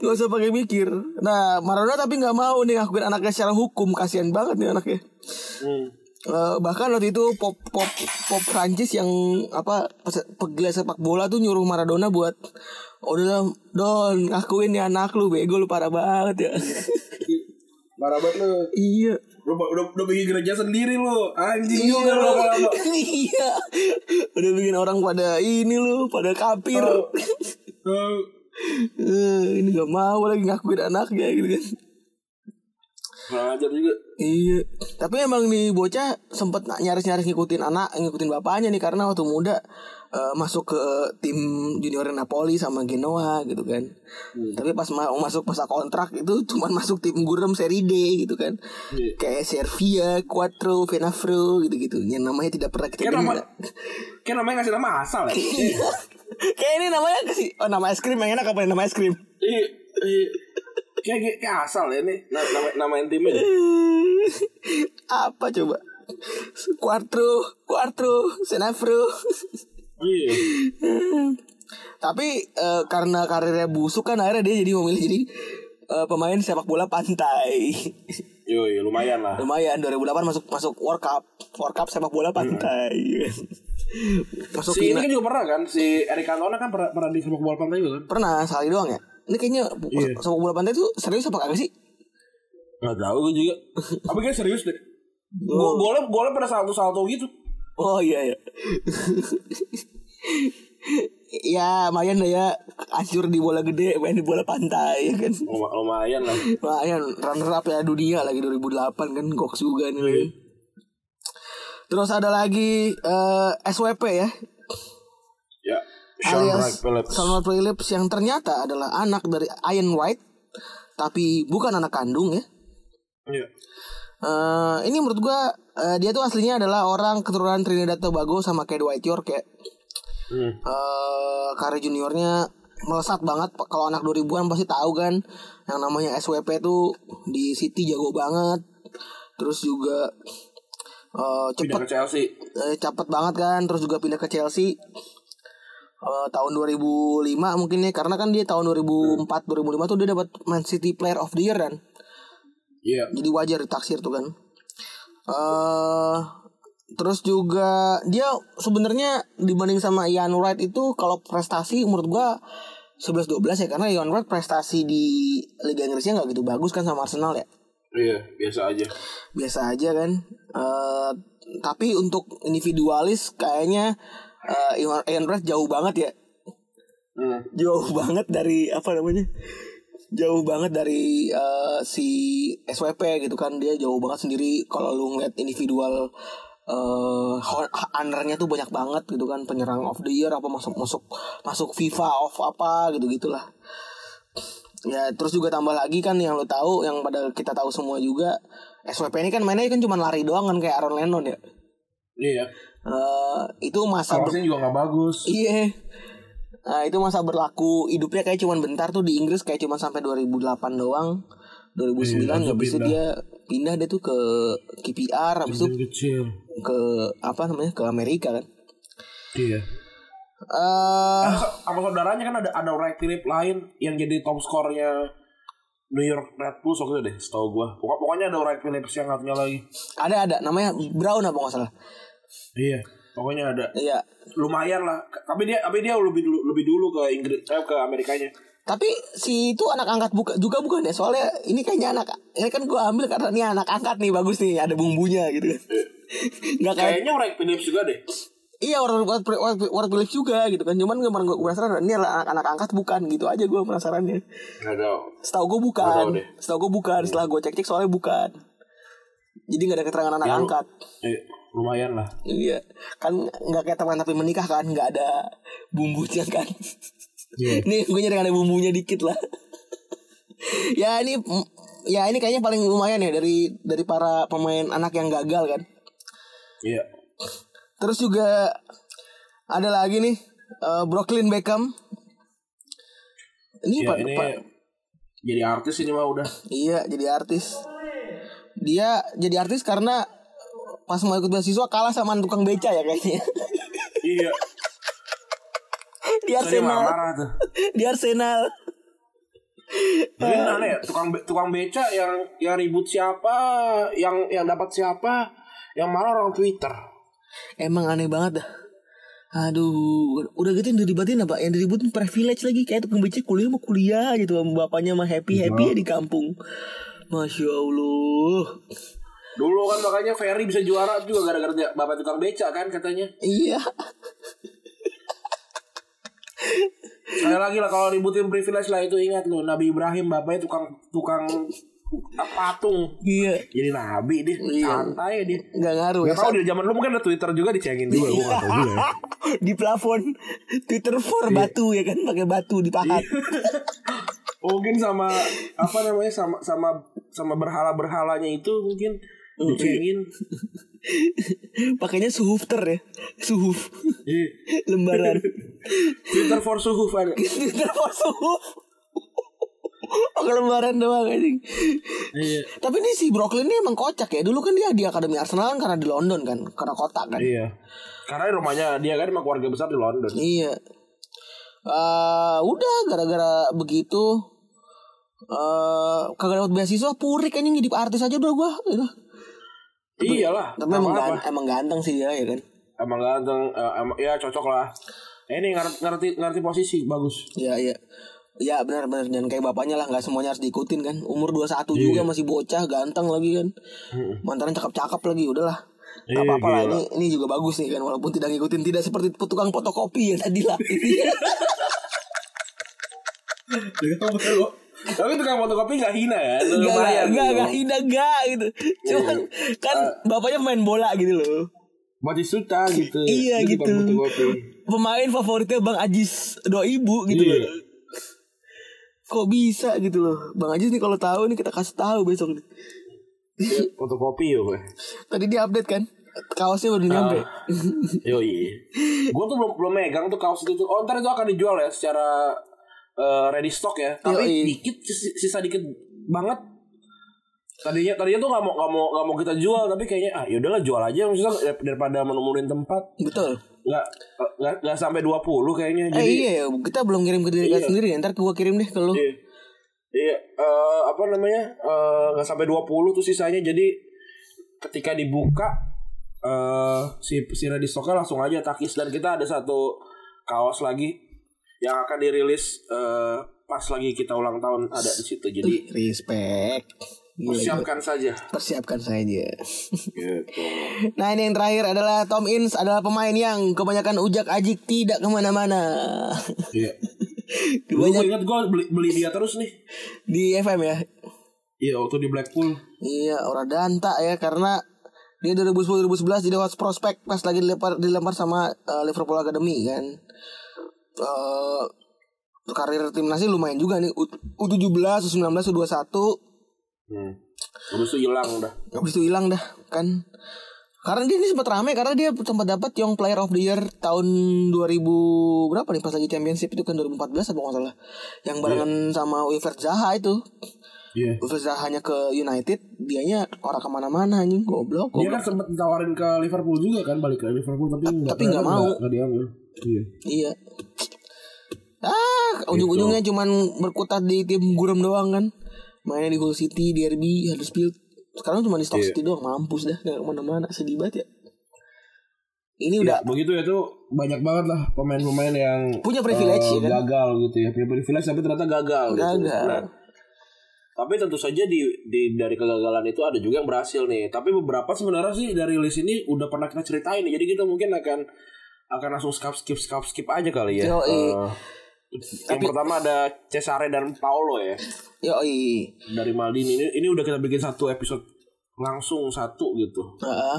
nggak usah pakai mikir. Nah, Maradona tapi nggak mau nih ngakuin anaknya secara hukum, kasihan banget nih anaknya. Hmm. Eh, bahkan waktu itu pop pop pop Prancis yang apa pegiat sepak bola tuh nyuruh Maradona buat "Oh, udah don ngakuin nih anak lu bego lu parah banget ya. Parah banget lu. iya. Udah, udah, udah bikin gereja sendiri lu. Anjing Iya, juga lu iya. Udah bikin orang pada ini lu, pada kafir. Eh, Eh, ini gak mau lagi ngakuin anaknya gitu kan. Kurang ajar juga. Iya, tapi emang nih bocah sempet nyaris-nyaris ngikutin anak, ngikutin bapaknya nih karena waktu muda eh, masuk ke tim junior Napoli sama Genoa gitu kan. Tapi pas mau masuk masa kontrak itu cuman masuk tim gurem Serie D gitu kan. Iya. Kayak Servia, Quattro, Venafro gitu-gitu. Yang namanya tidak pernah kita nama, dengar. kayak namanya ngasih nama asal ya. Iya. Kayak ini namanya kasih oh nama es krim yang enak apa nama es krim? Iya, iya. Kayak, kayak, asal ya nih nama nama, nama timnya. apa coba? Quattro, Quattro, Senafro. Iya. Tapi eh, karena karirnya busuk kan akhirnya dia jadi memilih jadi eh, pemain sepak bola pantai. Yo, yo lumayan lah. Lumayan 2008 masuk masuk World Cup, World Cup sepak bola pantai. masuk Si ini kan juga pernah kan si Eric Cantona kan pernah pernah di sepak bola pantai juga kan? Pernah sekali doang ya. Ini kayaknya Iya. sepak bola pantai itu serius apa kagak sih? Gak tahu gue juga. Tapi kayak serius deh. Oh. Golnya golnya pada salto gitu. Oh iya ya. ya lumayan lah ya Hancur di bola gede Main di bola pantai ya kan Luma- Lumayan lah. Lumayan runner up ya dunia lagi 2008 kan Goks juga nih Terus ada lagi eh, SWP Ya. Sean alias Phillips. Sean Phillips yang ternyata adalah anak dari Ian White tapi bukan anak kandung ya. Iya. Eh, ini menurut gua eh, dia tuh aslinya adalah orang keturunan Trinidad Tobago sama kayak Dwight York ya. Hmm. Eh, karir juniornya melesat banget kalau anak 2000-an pasti tahu kan yang namanya SWP tuh di City jago banget terus juga eh, cepet Pindah ke Chelsea. eh, cepet banget kan terus juga pindah ke Chelsea Eh, tahun 2005 mungkin ya karena kan dia tahun 2004 2005 tuh dia dapat Man City Player of the Year kan Iya. jadi wajar ditaksir tuh kan eh terus juga dia sebenarnya dibanding sama Ian Wright itu kalau prestasi menurut gua 11 12 ya karena Ian Wright prestasi di Liga Inggrisnya nggak gitu bagus kan sama Arsenal ya Iya, biasa aja. biasa aja kan Eh tapi untuk individualis kayaknya eh, Ian Ian Wright jauh banget ya? Hmm. jauh banget dari apa namanya? Jauh banget dari eh, si SWP gitu kan. Dia jauh banget sendiri. Kalau lu ngeliat individual eh undernya tuh banyak banget gitu kan. Penyerang of the year apa masuk masuk masuk FIFA of apa gitu gitulah ya terus juga tambah lagi kan yang lu tahu yang pada kita tahu semua juga SWP ini kan mainnya kan cuma lari doang kan kayak Aaron Lennon ya? Iya. Eh itu masa ber- juga nggak bagus. Iya. Nah, itu masa berlaku hidupnya kayak cuman bentar tuh di Inggris kayak cuma sampai 2008 doang. 2009 Iya, habis itu pindah. dia pindah dia tuh ke KPR habis itu kecil. ke apa namanya ke Amerika kan. Iya. Eh Sama saudaranya kan ada ada Wright Phillips lain yang jadi top skornya New York Red Bulls waktu itu deh, setahu gua. Pokok- Pokoknya ada Wright Phillips yang satunya lagi. ada ada namanya Brown apa nggak salah. Iya. Pokoknya ada. Iya. Lumayan lah. Tapi dia tapi dia lebih dulu lebih dulu ke Inggris eh, ke Amerikanya. Tapi si itu anak angkat buka, juga bukan ya soalnya ini kayaknya anak ini kan gua ambil karena ini anak angkat nih bagus nih ada bumbunya gitu kan. Nggak kayak Kayaknya Wright Phillips juga deh. Iya orang War War Phillips juga gitu kan. Cuman gue gue penasaran ini anak anak angkat bukan gitu aja gue penasarannya. Nggak tahu. Setahu gue bukan. Setahu gue bukan. Setelah gue cek cek soalnya bukan. Jadi nggak ada keterangan anak Ya, angkat. Eh, lumayan lah. Iya. Kan nggak kayak teman tapi menikah kan nggak ada bumbunya kan. Iya. Nih gue nyari ada bumbunya dikit lah. ya ini ya ini kayaknya paling lumayan ya dari dari para pemain anak yang gagal kan. Iya. Terus juga ada lagi nih eh, Brooklyn Beckham. Ini Ya, ini jadi artis ini mah udah. iya jadi artis. Dia jadi artis karena pas mau ikut beasiswa kalah sama tukang beca ya kayaknya. iya. Di Arsenal. Di Arsenal. Aneh ya, tukang be- tukang beca yang yang ribut siapa, yang yang dapat siapa, yang marah orang Twitter. Emang aneh banget dah. Aduh, udah gitu yang diribatin apa? Yang diributin privilege lagi kayak tukang beca kuliah mau kuliah gitu, sama bapaknya mah happy happy ya di kampung. Masya Allah. Dulu kan makanya Ferry bisa juara juga gara-gara bapak tukang beca kan katanya. Iya. Sekali lagi lah kalau ributin privilege lah itu ingat lu Nabi Ibrahim bapaknya tukang tukang patung. Iya. Jadi nabi dia Iya. santai dia. Nggak ngaruh ya. Gak tau di zaman lu mungkin ada Twitter juga dicengin juga gua gak tau juga ya. di plafon Twitter for batu ya kan pakai batu dipahat. Mungkin sama apa namanya sama sama sama berhala-berhalanya itu mungkin dicengin. Pakainya suhufter ya. Suhuf. Iya. Lembaran. Twitter for suhuf ada. Twitter for suhuf. Pakai lembaran doang anjing. Iya. Tapi ini si Brooklyn ini emang kocak ya. Dulu kan dia di Akademi Arsenal kan karena di London kan, karena kota kan. Iya. Karena rumahnya dia kan emang keluarga besar di London. Iya. Eh udah gara-gara begitu eh kagak dapat beasiswa purik anjing jadi artis aja udah gua gitu. Iyalah. Tapi emang, apa-apa. gan- emang ganteng sih dia ya kan. Emang ganteng, eh, emang ya cocok lah. Eh, ini ngerti, ngerti ngerti posisi bagus. Iya iya. Ya benar benar jangan kayak bapaknya lah nggak semuanya harus diikutin kan. Umur 21 juga masih bocah, ganteng lagi kan. Mantaran cakep-cakep lagi udahlah. Gak Iya, apa-apa lah ini ini juga bagus nih kan walaupun tidak ngikutin tidak seperti tukang fotokopi ya tadi lah. Tapi tukang fotokopi gak hina ya, Enggak lumayan. enggak gitu. enggak hina enggak gitu. Cuman kan bapaknya main bola gitu loh. Batistuta gitu. Iya, gitu. Pemain favoritnya Bang Ajis doa ibu gitu Iya. loh. Kok bisa gitu loh. Bang Ajis nih kalau tahu nih kita kasih tahu besok nih. Iya, Fotokopi yo. gue. Tadi dia update kan. Kaosnya baru nyampe. Yo iya. Gue tuh belum belum megang tuh kaos itu. Oh ntar itu akan dijual ya secara eh, ready stock ya, tapi Yoi. dikit sis- sisa dikit banget. Tadinya tadinya tuh nggak mau nggak mau nggak mau kita jual tapi kayaknya ah yaudahlah jual aja maksudnya dar- daripada menumurin tempat Betul. nggak nggak nggak sampai 20 kayaknya Eh jadi iya ya, kita belum kirim ke diri kita Iya. sendiri. Ntar gua kirim deh ke lu. Iya. Iya, eh, apa namanya? eh, nggak sampai 20 tuh sisanya. Jadi ketika dibuka eh si si ready stocknya langsung aja takis dan kita ada satu kaos lagi yang akan dirilis eh, pas lagi kita ulang tahun ada di situ. Jadi Respect. Persiapkan saja. Persiapkan saja. Gitu. Nah ini yang terakhir adalah Tom Ince adalah pemain yang kebanyakan ujak ajik tidak ke mana-mana Iya. Dulu gue ingat gue beli, beli dia terus nih. di FM ya. Iya waktu di Blackpool. Iya orang danta ya karena dia 2010-2011 jadi hot prospect pas lagi dilempar dilempar sama eh, Liverpool Academy kan. Eh karir timnasnya lumayan juga nih U- U17, U19, U21 Hmm. Habis itu hilang udah. Habis itu hilang dah kan karena dia ini sempat rame karena dia sempat dapat Young Player of the Year tahun 2000 berapa nih pas lagi championship itu kan 2014 apa nggak salah yang barengan sama Wilfred Zaha itu Iya. Wilfred ke United dianya orang ke mana-mana anjing goblok Dia goblok kan sempat ditawarin ke Liverpool juga kan balik ke Liverpool tapi nggak tapi nggak mau. nggak diambil. Iya. iya ah ujung-ujungnya cuman berkutat di tim gurem doang kan mainnya di Hull City Derby Huddersfield sekarang cuma di Stoke Iya. City doang mampus dah nggak ke mana-mana sedih banget ya ini Ya, udah begitu ya tuh banyak banget lah pemain-pemain yang Punya privilege, eh, ya kan? gagal gitu ya punya privilege tapi ternyata gagal gitu. Gagal. Nah, tapi tentu saja di, di dari kegagalan itu ada juga yang berhasil nih tapi beberapa sebenarnya sih dari list ini udah pernah kita ceritain nih jadi kita mungkin akan akan langsung skip skip skip skip aja kali ya Yoi. Eh, yang pertama ada Cesare dan Paolo ya. Yoi. dari Maldini. Ini ini udah kita bikin satu episode langsung satu gitu. Heeh.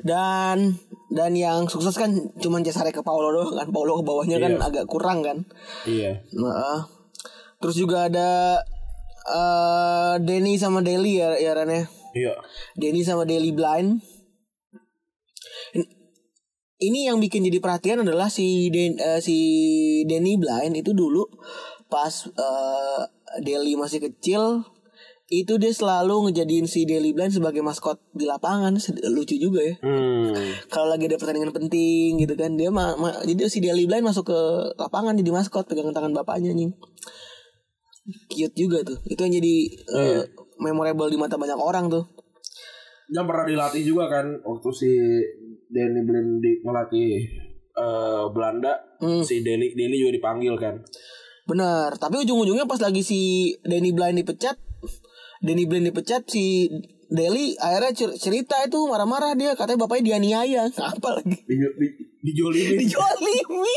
dan dan yang sukses kan cuman Cesare ke Paulo doang kan. Paulo ke bawahnya kan Iya. agak kurang kan. Iya. Heeh. terus juga ada eh Denny sama Deli ya ya Ran ya? Iya. Denny sama Deli Blind. In- ini yang bikin jadi perhatian adalah si Den, eh, si Denny Blind itu dulu pas eh, Deli masih kecil itu dia selalu ngejadiin si Deli Blind sebagai maskot di lapangan. Lucu juga ya. Hmm. kalau lagi ada pertandingan penting gitu kan dia ma ma- jadi si Deli Blind masuk ke lapangan jadi maskot pegangan tangan bapaknya nih cute juga tuh. Itu yang jadi eh, memorable di mata banyak orang tuh. Dia pernah dilatih juga kan waktu si Danny Blind di ngelatih eh, Belanda, Hmm. si Deli Deli juga dipanggil kan. Bener, tapi ujung-ujungnya pas lagi si Danny Blind dipecat, Danny Blind dipecat si Deli akhirnya cer- cerita itu marah-marah dia katanya bapaknya dianiaya apa lagi Di, di, dijolimi. dijolimi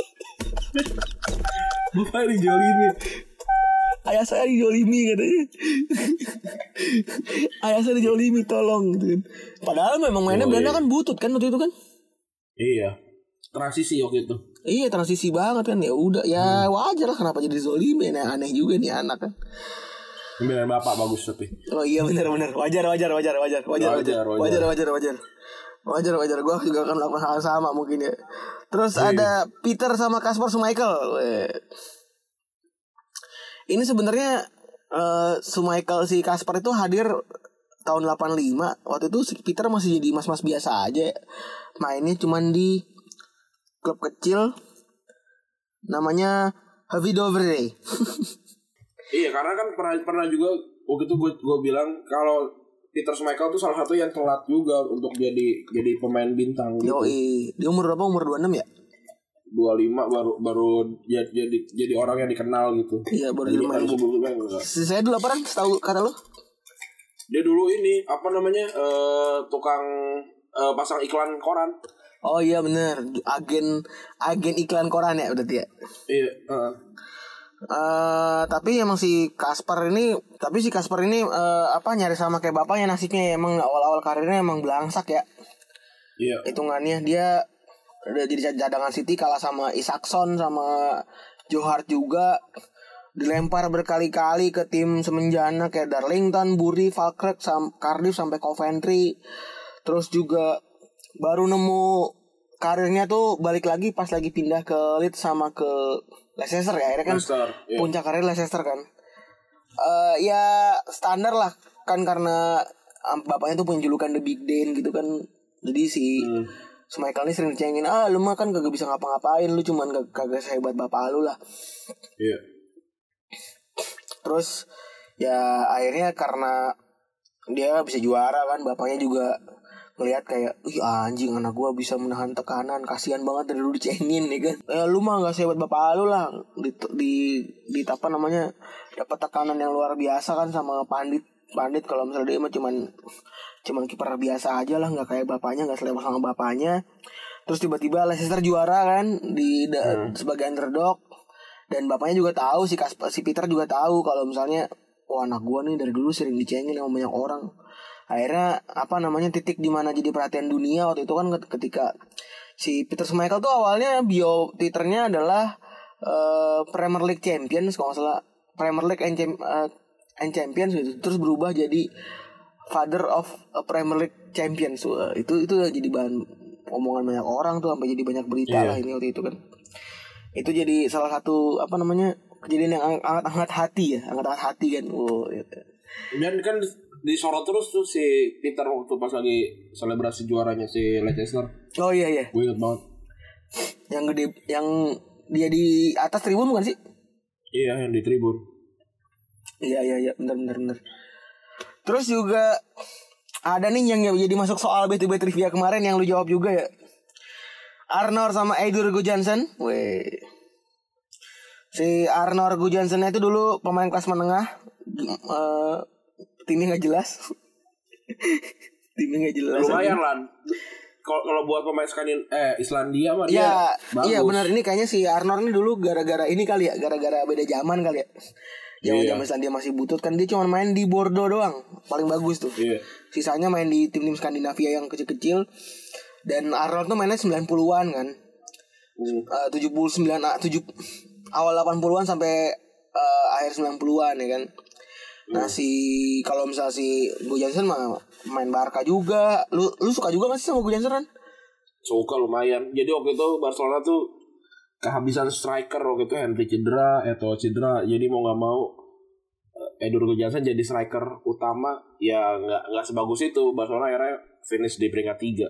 Bapaknya dijolimi. Ayah saya dijolimi katanya ayah saya dijolimi tolong gitu kan padahal memang mainnya Oh, Belanda iya. kan butut kan waktu itu kan Iya. Transisi waktu itu. iya transisi banget kan ya udah ya Hmm. wajar lah kenapa jadi zolimi aneh, aneh juga nih anak kan Pemilihan bapak bagus tapi. Oh iya benar benar wajar wajar wajar wajar wajar wajar Wajar, wajar wajar. wajar wajar wajar gue juga akan melakukan hal sama mungkin ya terus Iya. ada Peter sama Kasper Weh. Ini sebenarnya eh Schmeichel si Kasper itu hadir tahun 85 waktu itu si Peter masih jadi mas-mas biasa aja mainnya cuman di klub kecil namanya Havidovre Iya karena kan pernah pernah juga waktu itu gue gue bilang kalau Peter Schmeichel tuh salah satu yang telat juga untuk jadi jadi pemain bintang gitu. Yoi Dia umur berapa? Umur 26 ya? 25 baru baru jadi jadi jadi orang yang dikenal gitu. Iya baru jadi main sebelumnya enggak. Saya dulu apa kan? Tahu kata lo? Dia dulu ini apa namanya eh, tukang eh, pasang iklan koran. Oh iya bener Agen Agen iklan koran ya berarti ya Iya. heeh. eh tapi emang si Kasper ini tapi si Kasper ini eh, apa nyari sama kayak bapaknya nasibnya emang awal-awal karirnya emang belangsak ya Iya. hitungannya dia udah jadi cadangan City kalah sama Isakson sama Johar juga dilempar berkali-kali ke tim semenjana kayak Darlington, Bury, Falkirk, sam Cardiff sampai Coventry. Terus juga baru nemu karirnya tuh balik lagi pas lagi pindah ke Leeds sama ke Leicester ya akhirnya kan Leicester, iya. puncak karir Leicester kan Eh ya standar lah kan karena bapaknya tuh punya julukan The Big Dan gitu kan jadi si Hmm. Michael ini sering dicengin ah lu mah kan kagak bisa ngapa-ngapain lu cuman kag- kagak sehebat bapak lu lah. Iya. terus ya akhirnya karena dia bisa juara kan bapaknya juga ngelihat kayak ih anjing anak gua bisa menahan tekanan kasihan banget dari dulu dicengin ya kan. Eh, lu mah gak sehebat bapak lu lah. Di di, di apa namanya dapat tekanan yang luar biasa kan sama pandit pandit kalau misalnya dia mah cuman cuman kiper biasa aja lah nggak kayak bapaknya nggak selevel sama bapaknya. Terus tiba-tiba Leicester juara kan di da- sebagai underdog. Dan bapaknya juga tahu si Kas si Peter juga tahu kalau misalnya wah anak gua nih dari dulu sering dicengin sama banyak orang. Akhirnya apa namanya titik di mana jadi perhatian dunia waktu itu kan ketika si Peter Schmeichel tuh awalnya bio twitternya adalah eh, Premier League Champions kalau nggak salah. Premier League and, Cham- eh, and Champions gitu terus berubah jadi Father of a Premier League Champions itu itu jadi bahan omongan banyak orang tuh sampai jadi banyak berita Iya. lah ini waktu itu kan itu jadi salah satu apa namanya kejadian yang angkat-angkat hati ya angkat-angkat hati kan wow gitu. Dan kan disorot terus tuh si Peter waktu pas lagi selebrasi juaranya si Leicester. oh iya iya Gue inget banget. yang gede yang dia di atas tribun bukan sih Iya yang di tribun. Iya iya iya. Benar benar benar terus juga ada nih yang jadi masuk soal BTB trivia kemarin yang lu jawab juga ya. Arnor sama Eidur Gudjansen weh. Si Arnor Gudjansen itu dulu pemain kelas menengah. Eh timnya nggak jelas. Timnya nggak jelas. Lumayan lah. Kalau kalau buat pemain Skandin eh Islandia mah dia Ya, bagus. iya benar ini kayaknya si Arnor ini dulu gara-gara ini kali ya, gara-gara beda zaman kali ya. Zaman Iya. zaman dia masih butut kan dia cuma main di Bordeaux doang, paling bagus tuh. Iya. Sisanya main di tim-tim Skandinavia yang kecil-kecil. Dan Arnold tuh mainnya 90-an kan. Hmm. Eh, 79 ah, 7 awal 80-an sampai eh, akhir 90-an ya kan. Nah si kalau misal si Go Johnson mah main Barca juga. Lu lu suka juga gak sih sama Go Johnson kan? Suka lumayan. Jadi waktu itu Barcelona tuh kehabisan striker waktu itu Henry cedera, Eto cedera. Jadi mau nggak mau eh, Edur Gujasa jadi striker utama ya nggak nggak sebagus itu Barcelona akhirnya finish di peringkat tiga.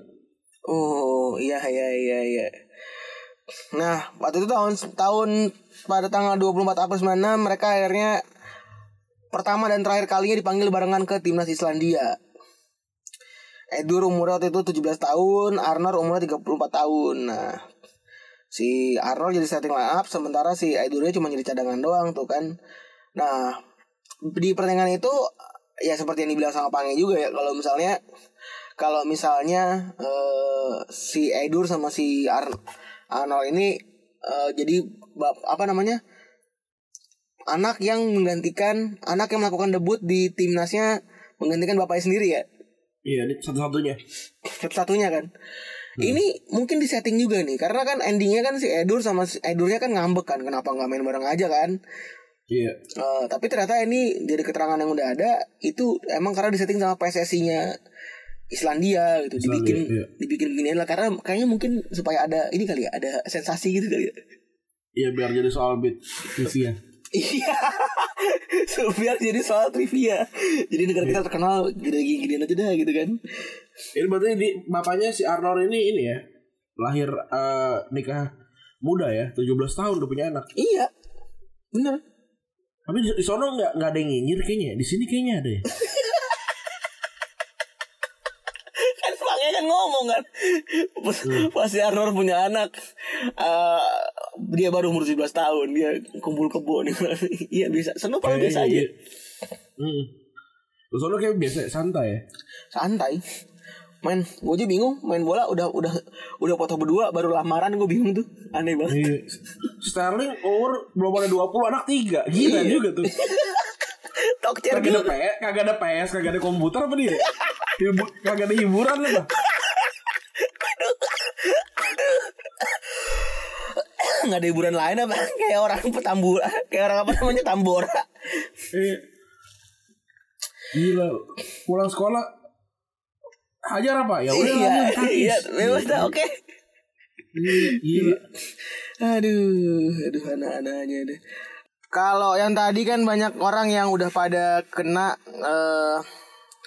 Oh iya iya iya iya. Nah waktu itu tahun tahun pada tanggal 24 April 96 mereka akhirnya pertama dan terakhir kalinya dipanggil barengan ke timnas Islandia. Edur umurnya waktu itu 17 tahun, Arnor umurnya 34 tahun. Nah, si Arnor jadi starting line up sementara si Edurnya cuma jadi cadangan doang tuh kan. Nah, di pertandingan itu ya seperti yang dibilang sama Pange juga ya kalau misalnya kalau misalnya eh, si Edur sama si Ar Arnold ini eh, jadi apa namanya anak yang menggantikan anak yang melakukan debut di timnasnya menggantikan bapaknya sendiri ya Iya, satu-satunya. satu-satunya kan ini mungkin di setting juga nih karena kan endingnya kan si Edur sama si Edurnya kan ngambek kan kenapa nggak main bareng aja kan Iya. Eh, tapi ternyata ini dari keterangan yang udah ada itu emang karena disetting sama PSSI-nya Islandia gitu Islandia, dibikin iya. dibikin beginian lah karena kayaknya mungkin supaya ada ini kali ya ada sensasi gitu kali ya Iya biar jadi soal beat trivia. iya so, biar jadi soal trivia jadi negara kita terkenal gini gini aja dah gitu kan Ini berarti di bapaknya si Arnold ini ini ya lahir eh, nikah muda ya 17 tahun udah punya anak. iya bener Tapi di, di sono nggak nggak ada yang nyinyir kayaknya. Di sini kayaknya ada ya. kan Pange kan ngomong kan pas, pas si Arnold punya anak eh, dia baru umur 17 tahun dia kumpul kebo nih iya bisa seneng paling biasa aja Mm. Di sono kayak biasa santai ya. santai main gue aja bingung main bola udah udah udah foto berdua baru lamaran gue bingung tuh. Aneh banget. Iya. Sterling umur belum ada 20 anak tiga. Gila Iya. juga tuh. Tokcer Kagak ada gitu PS Kagak ada PS Kagak ada komputer apa dia? Hibu- Kagak ada hiburan lah nggak ada hiburan lain apa? Kayak orang petambura kayak orang apa namanya tambora. Iya. Gila. Pulang sekolah Hajar apa? Ya udah iya iya bebas dah oke Iya, Aduh, aduh anak-anaknya deh. Kalau yang tadi kan banyak orang yang udah pada kena eh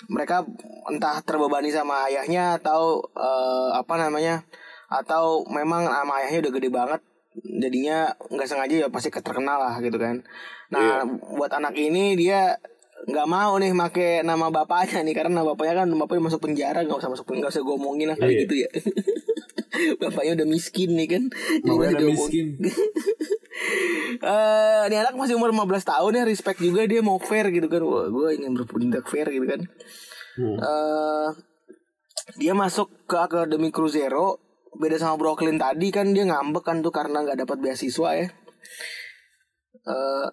mereka entah terbebani sama ayahnya atau eh, apa namanya atau memang sama ayahnya udah gede banget jadinya nggak sengaja ya pasti terkenal lah gitu kan. Nah buat anak ini dia nggak mau nih make nama bapaknya nih karena nama bapaknya kan bapaknya masuk penjara nggak usah masuk nggak usah gue omongin lah kayak Iya. gitu ya. bapaknya udah miskin nih kan. Bapaknya udah miskin. Eh, ini anak masih umur 15 tahun ya, respect juga dia mau fair gitu kan. Wah, gue ingin bertindak fair gitu kan. Hmm. Eh, dia masuk ke Akademi Cruzeiro, beda sama Brooklyn tadi kan dia ngambek kan tuh karena nggak dapat beasiswa ya. Eh,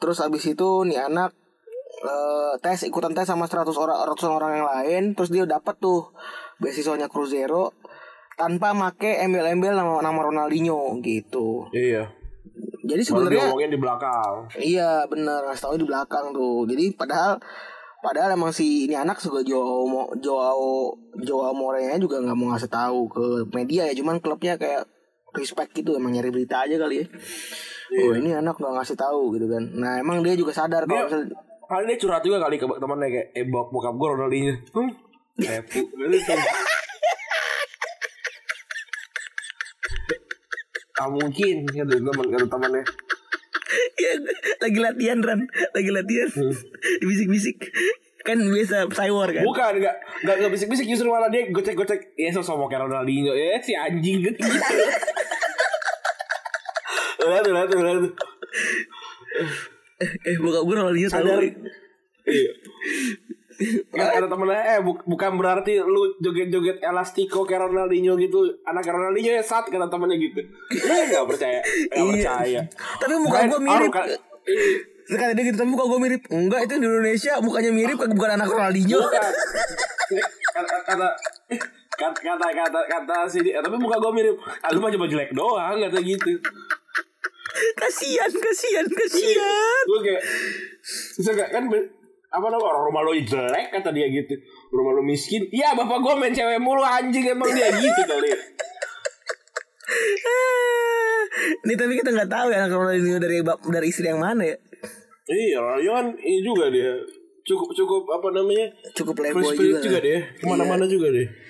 terus abis itu nih anak eh, tes ikutan tes sama 100 orang ratusan orang yang lain, terus dia dapat tuh beasiswanya Cruzeiro tanpa make embel-embel nama nama Ronaldinho gitu. Iya. Jadi sebenarnya diomongin di belakang. Iya bener ngasih tahu di belakang tuh. Jadi padahal padahal emang si ini anak juga Joao Joao Joao Morenya juga nggak mau ngasih tahu ke media ya. Cuman klubnya kayak respect gitu emang nyari berita aja kali ya. Oh ini anak nggak ngasih tahu gitu kan. Nah emang dia juga sadar kalau Kali dia curhat juga kali ke temannya kayak eh bok bokap gue Ronaldinho. Hmm. Epu. Gitu. Ah mungkin kata teman kata temannya. ya, lagi latihan Ran, lagi latihan. Dibisik-bisik. Kan biasa cywar kan. Bukan enggak enggak enggak bisik-bisik justru malah dia gocek-gocek ya sosok mau kayak Ronaldinho ya si anjing gitu. Udah tuh, udah Eh bokap gue Ronaldinho Sadar. tahu. Iya. Kan ada temennya eh bu- bukan berarti lu joget-joget elastiko kayak Ronaldinho gitu anak Ronaldinho ya saat kata temennya gitu lu nggak percaya nggak Iya. percaya Tapi muka gue mirip. Kan- Terus kata dia gitu, tapi muka gue mirip. Enggak, itu di Indonesia mukanya mirip bukan anak Ronaldinho. Kata kata kata kata kata kata dia, tapi muka gue mirip ah, lu mah cuma jelek doang kata gitu kasian, kasian, kasian. gue kayak susah gak kan apa namanya orang rumah lo jelek kata dia gitu. Rumah lo miskin. Iya bapak gue main cewek mulu anjing emang dia gitu kali. Ini tapi kita nggak tahu ya anak Ronaldinho dari dari istri yang mana ya. iya Ronaldinho kan ini juga dia. Cukup cukup apa namanya? Cukup playboy juga. juga, kan. dia. Ke mana-mana juga deh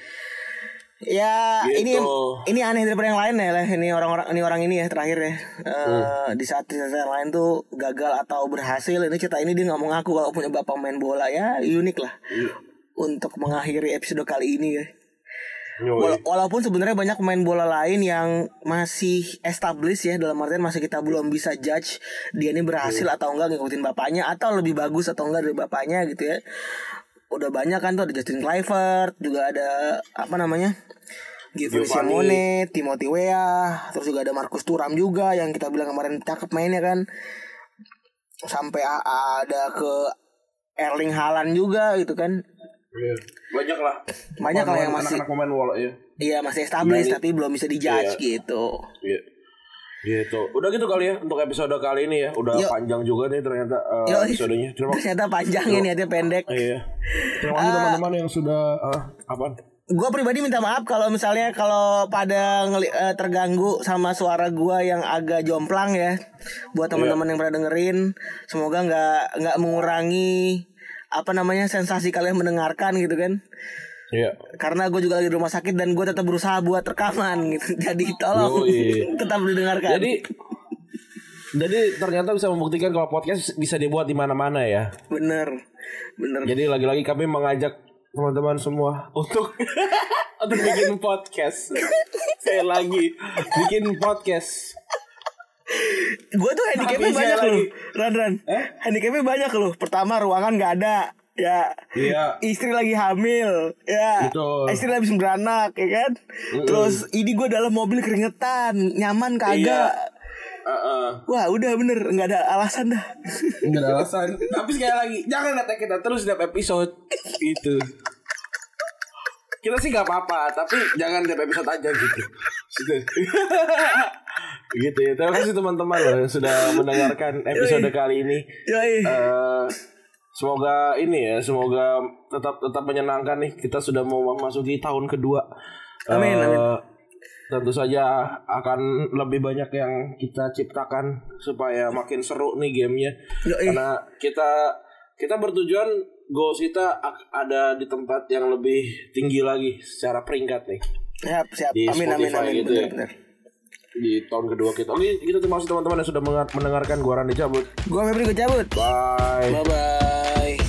Ya Gitu. ini ini aneh daripada yang lain ya lah. Ini orang-orang ini orang ini ya terakhir ya. Di saat di saat yang lain tuh gagal atau berhasil. Ini cerita ini dia nggak mau ngaku kalau punya bapak main bola ya unik lah. Untuk mengakhiri episode kali ini ya. Wala- walaupun sebenarnya banyak pemain bola lain yang masih established ya dalam artian masih kita belum bisa judge dia ini berhasil atau enggak ngikutin bapaknya atau lebih bagus atau enggak dari bapaknya gitu ya. Udah banyak kan tuh ada Justin Kluivert, juga ada apa namanya? Giovanni. Simone, Timothy Weah, terus juga ada Marcus Thuram juga yang kita bilang kemarin cakep mainnya kan. Sampai ada ke Erling Haaland juga gitu kan. Iya. banyak lah Banyak lah yang masih- anak-anak pemain bola ya Iya masih established tapi belum bisa dijudge Iya. gitu. Iya. Gitu. Udah gitu kali ya untuk episode kali ini ya. Udah Yuk. panjang juga nih ternyata uh, episodenya. Terima kasih. Ternyata panjang ya niatnya pendek. Iya. Terima kasih Ah. teman-teman yang sudah uh, apa? Gue pribadi minta maaf kalau misalnya kalau pada ngeli- eh, terganggu sama suara gue yang agak jomplang ya. Buat teman-teman yang pernah dengerin, semoga nggak nggak mengurangi apa namanya sensasi kalian mendengarkan gitu kan. Iya. Karena gue juga lagi di rumah sakit dan gue tetap berusaha buat rekaman gitu. Jadi tolong Yoi. tetap didengarkan. Jadi jadi ternyata bisa membuktikan kalau podcast bisa dibuat di mana-mana ya. bener, bener. Jadi lagi-lagi kami mengajak teman-teman semua untuk untuk bikin podcast. Saya lagi bikin podcast. Gue tuh handicapnya banyak loh Ran Ran Handicapnya banyak loh Pertama ruangan gak ada Ya Iya. Istri lagi hamil Ya Betul. Istri habis beranak Ya kan Terus ini gue dalam mobil keringetan Nyaman kagak Heeh. Wah udah bener nggak ada alasan dah Enggak ada alasan. Tapi sekali lagi, jangan kata kita terus setiap episode itu. Kita sih nggak apa-apa, tapi jangan tiap episode aja gitu. Gitu. gitu ya. Terima kasih teman-teman loh yang sudah mendengarkan episode kali ini. Yoi Eh, semoga ini ya, semoga tetap tetap menyenangkan nih. Kita sudah mau memasuki tahun kedua. Amin, Eh, amin. tentu saja akan lebih banyak yang kita ciptakan supaya makin seru nih gamenya Yoi. karena kita kita bertujuan goals kita ada di tempat yang lebih tinggi lagi secara peringkat nih Siap, siap. Di Amin, amin, Spotify amin. gitu Bener, ya. bener. Di tahun kedua kita. Oke, kita terima kasih teman-teman yang sudah mendengarkan gua Randy cabut. Gua Febri gue cabut. Bye. Bye bye.